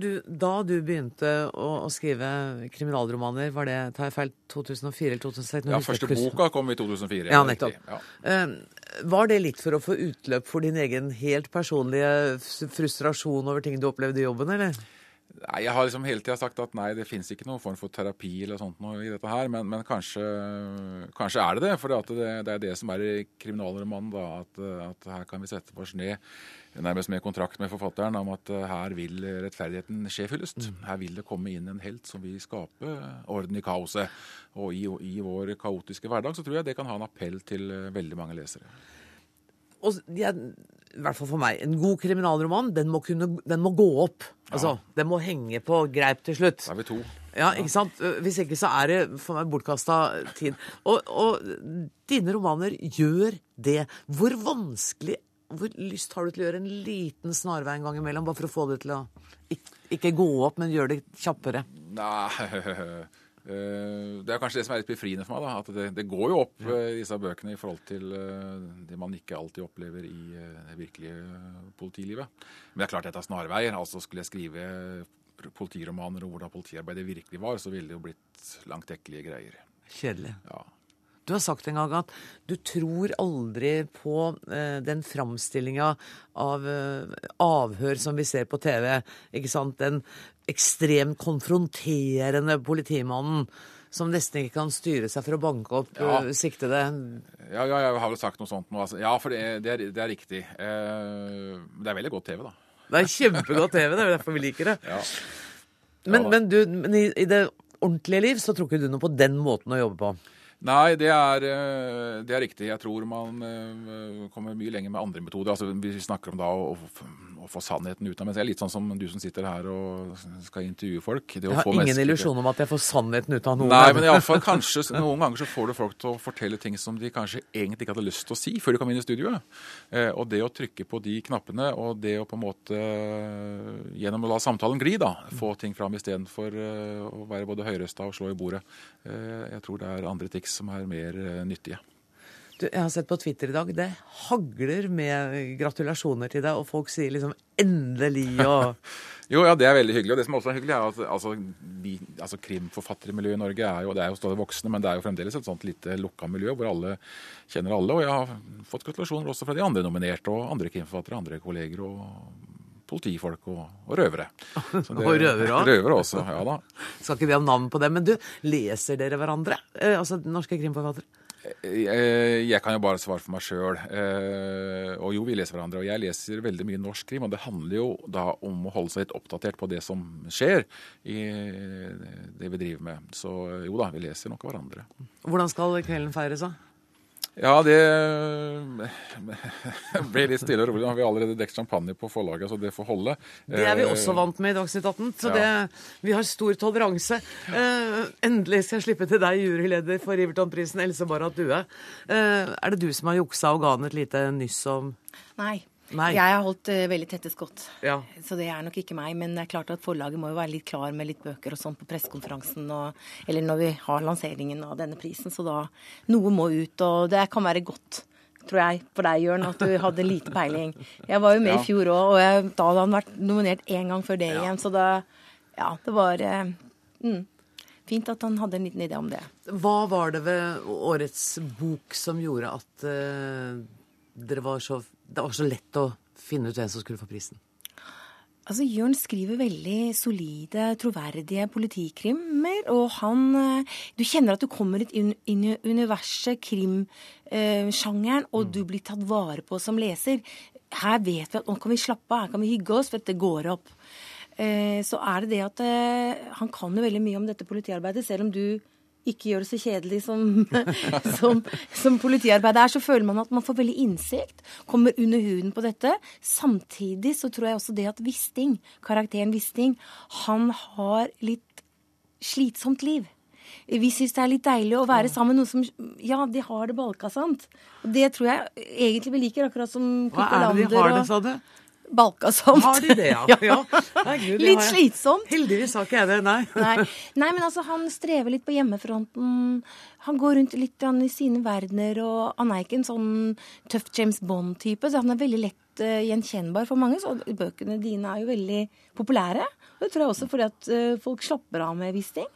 du, da du begynte å, å, skrive kriminalromaner, var det tar jeg feil, 2004 eller 2006? Ja, første boka kom i 2004. Ja, nettopp. Ja. Uh, var det litt for å få utløp for din egen helt personlige frustrasjon over ting du opplevde i jobben, eller? Nei, Jeg har liksom hele tida sagt at nei, det fins ikke noen form for terapi eller sånt noe i dette her. Men, men kanskje, kanskje, er det det. For det, det, er det som er i kriminalromanen. da, at, at, her kan vi sette oss ned nærmest med kontrakt med forfatteren om at uh, her vil rettferdigheten skje fyllest. Mm. Her vil det komme inn en helt som vil skape orden i kaoset. Og i, i, vår kaotiske hverdag så tror jeg det kan ha en appell til uh, veldig mange lesere. Og ja, i hvert fall for meg, en god kriminalroman, den må, kunne, den må gå opp. Ja. Altså, Den må henge på greip til slutt. Da er vi to. Ja, ikke sant? Hvis ikke så er det for meg bortkasta tid. Og, og dine romaner gjør det. Hvor vanskelig hvor lyst har du til å gjøre en liten snarvei en gang imellom, bare for å få det til å ikke, ikke gå opp, men gjøre det kjappere? Nei, Det er kanskje det som er litt befriende for meg. da, at Det, det går jo opp ja. disse bøkene i forhold til det man ikke alltid opplever i det virkelige politilivet. Men det er klart dette er snarveier. altså Skulle jeg skrive politiromaner og hvordan politiarbeidet virkelig var, så ville det jo blitt langtekkelige greier. Kjedelig. Ja. Du har sagt en gang at du tror aldri på eh, den framstillinga av eh, avhør som vi ser på TV. Ikke sant? Den ekstremt konfronterende politimannen som nesten ikke kan styre seg for å banke opp ja. uh, siktede. Ja, ja, jeg har vel sagt noe sånt nå. Altså. Ja, for det, det, er, det er, riktig. Eh, det er veldig godt TV, da. Det er kjempegodt TV, det er derfor vi liker det. Ja. Men, men, du, men i, i, det ordentlige liv så tror ikke du noe på den måten å jobbe på? Nei, det er, eh, det er, riktig. Jeg tror man eh, kommer mye lenger med andre metoder. Altså, vi snakker om da å, å få sannheten ut av er litt sånn som du som sitter her og skal intervjue folk. jeg har ingen illusjon om at jeg får sannheten ut av noen. Nei, men i alle fall, kanskje noen ganger så får du folk til å fortelle ting som de kanskje egentlig ikke hadde lyst til å si før de kom inn i studioet. Eh, og det å trykke på de knappene, og det å på en måte gjennom å la samtalen gli, da, få ting fram istedenfor å være både høyrøsta og slå i bordet. Jeg tror det er andre triks som er mer eh, nyttige. Du, jeg har sett på Twitter i dag. Det hagler med gratulasjoner til deg, og folk sier liksom 'endelig' og Jo, ja, det er veldig hyggelig. Og det som også er hyggelig, er at altså, vi, altså krimforfattermiljøet i Norge er jo, det er jo stadig voksne, men det er jo fremdeles et sånt lite lukka miljø hvor alle kjenner alle. Og jeg har fått gratulasjoner også fra de andre nominerte, og andre krimforfattere, andre kolleger og politifolk og, og røvere. Det, og røvere òg? Røvere også, ja da. Skal ikke vi ha navn på det. Men du, leser dere hverandre? Eh, altså norske krimforfattere? Jeg, eh, jeg, kan jo bare svare for meg sjøl. Eh, og jo, vi leser hverandre. Og jeg leser veldig mye norsk krim, og det handler jo da om å holde seg litt oppdatert på det som skjer i det vi driver med. Så jo da, vi leser nok hverandre. Hvordan skal kvelden feires, da? Ja, det ble litt stille og rolig. Nå har vi allerede dekket champagne på forlaget, så det får holde. Det er vi eh, også vant med i Dagsnytt 18, så det, vi har stor toleranse. Uh, endelig skal jeg slippe til deg, juryleder for Riverton-prisen, Else Barrat Due. Er det du som har juksa og ga han et lite nyss om Nei. Nei. Jeg har holdt uh, veldig tette skott, ja. så det er nok ikke meg. Men det er klart at forlaget må jo være litt klar med litt bøker og sånn på pressekonferansen eller når vi har lanseringen av denne prisen. Så da Noe må ut, og det kan være godt. Tror jeg, for deg, Jørn, at du hadde lite peiling. Jeg var jo med ja. i fjor òg, og jeg, da hadde han vært nominert én gang før det ja. igjen. Så da Ja, det var uh, mm, fint at han hadde en liten idé om det. Hva var det ved årets bok som gjorde at uh, dere var så det var så lett å finne ut hvem som skulle få prisen? Altså, Jørn skriver veldig solide, troverdige politikrimmer. Og han eh, Du kjenner at du kommer inn i universet, krimsjangeren, og mm. du blir tatt vare på som leser. Her vet vi at nå kan vi slappe av, her kan vi hygge oss, for dette går opp. Eh, så er det det at eh, han kan jo veldig mye om dette politiarbeidet, selv om du ikke gjør det så kjedelig som, som, som politiarbeidet er, så føler man at man får veldig innsikt, kommer under huden på dette. Samtidig så tror jeg også det at Wisting, karakteren Wisting, han har litt slitsomt liv. Vi syns det er litt deilig å være sammen med noen som Ja, de har det balka, sant. Og det tror jeg egentlig vi liker, akkurat som Hva er det de har det, sa du? Balkasomt. Har de det, ja? ja. Nei, Gud, litt slitsomt. Heldigvis har ikke jeg det, nei. nei. nei. men altså, han strever litt på hjemmefronten. Han går rundt litt i sine verdener, og han er ikke en sånn tøff James Bond-type, så han er veldig lett uh, gjenkjennbar for mange. Så bøkene dine er jo veldig populære. Og det tror jeg også fordi at uh, folk slapper av med visse ting.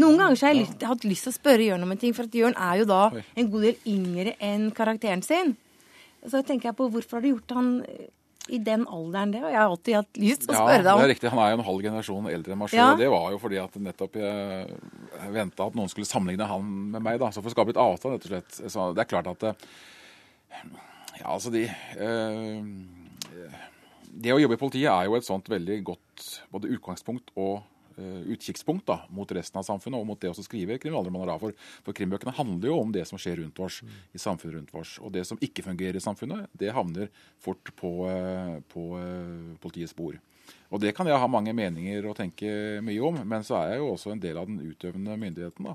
Noen ganger så har jeg lyst, hatt lyst til å spørre Jørn om en ting, for at Jørn er jo da en god del yngre enn karakteren sin. Så tenker jeg på hvorfor har du gjort han i den alderen, det? Og jeg har alltid hatt lyst til å spørre deg om. Ja, det er riktig. Han er jo en halv generasjon eldre enn meg sjøl. Ja. Det var jo fordi at nettopp jeg venta at noen skulle sammenligne han med meg. da, Så for å skape litt avstand, rett og slett. Så det er klart at Ja, altså de øh, Det å jobbe i politiet er jo et sånt veldig godt både utgangspunkt og Eh, utkikkspunkt da, mot resten av samfunnet og mot det å skrive kriminalromaner. For, for krimbøkene handler jo om det som skjer rundt oss, i samfunnet rundt oss. Og det som ikke fungerer i samfunnet, det havner fort på, eh, på eh, politiets bord. Og Det kan jeg ha mange meninger og tenke mye om, men så er jeg jo også en del av den utøvende myndigheten. da,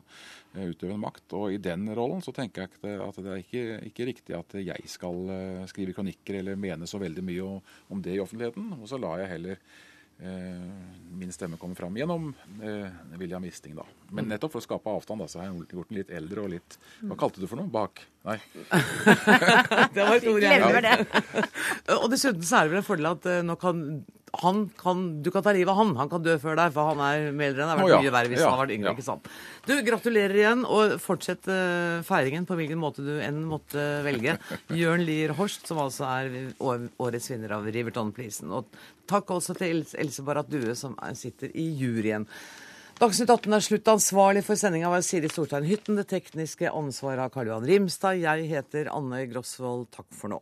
Utøvende makt. Og i den rollen så tenker jeg at det er ikke, ikke riktig at jeg skal skrive kronikker eller mene så veldig mye om det i offentligheten. Og så lar jeg heller min stemme kommer fram gjennom William Wisting. da. Men nettopp for å skape avstand, da, så har jeg gjort den litt eldre og litt Hva kalte du for noe? Bak? Nei. det var et ord jeg Glemmer det. og dessuten så er det vel en fordel at nå kan kan, du kan ta livet av han. Han kan dø før deg, for han er mer eldre enn det har vært oh, ja. mye verre hvis ja. han har vært yngre. Ja. ikke sant? Du, Gratulerer igjen, og fortsett uh, feiringen på hvilken måte du enn måtte velge. Jørn Lier Horst, som altså er årets vinner av Riverton-prisen. Og takk også til Else Barrat Due, som sitter i juryen. Dagsnytt 18 er slutt. Ansvarlig for sendinga var Siri Storstein Hytten. Det tekniske ansvaret av Karl Johan Rimstad. Jeg heter Anne Grosvold. Takk for nå.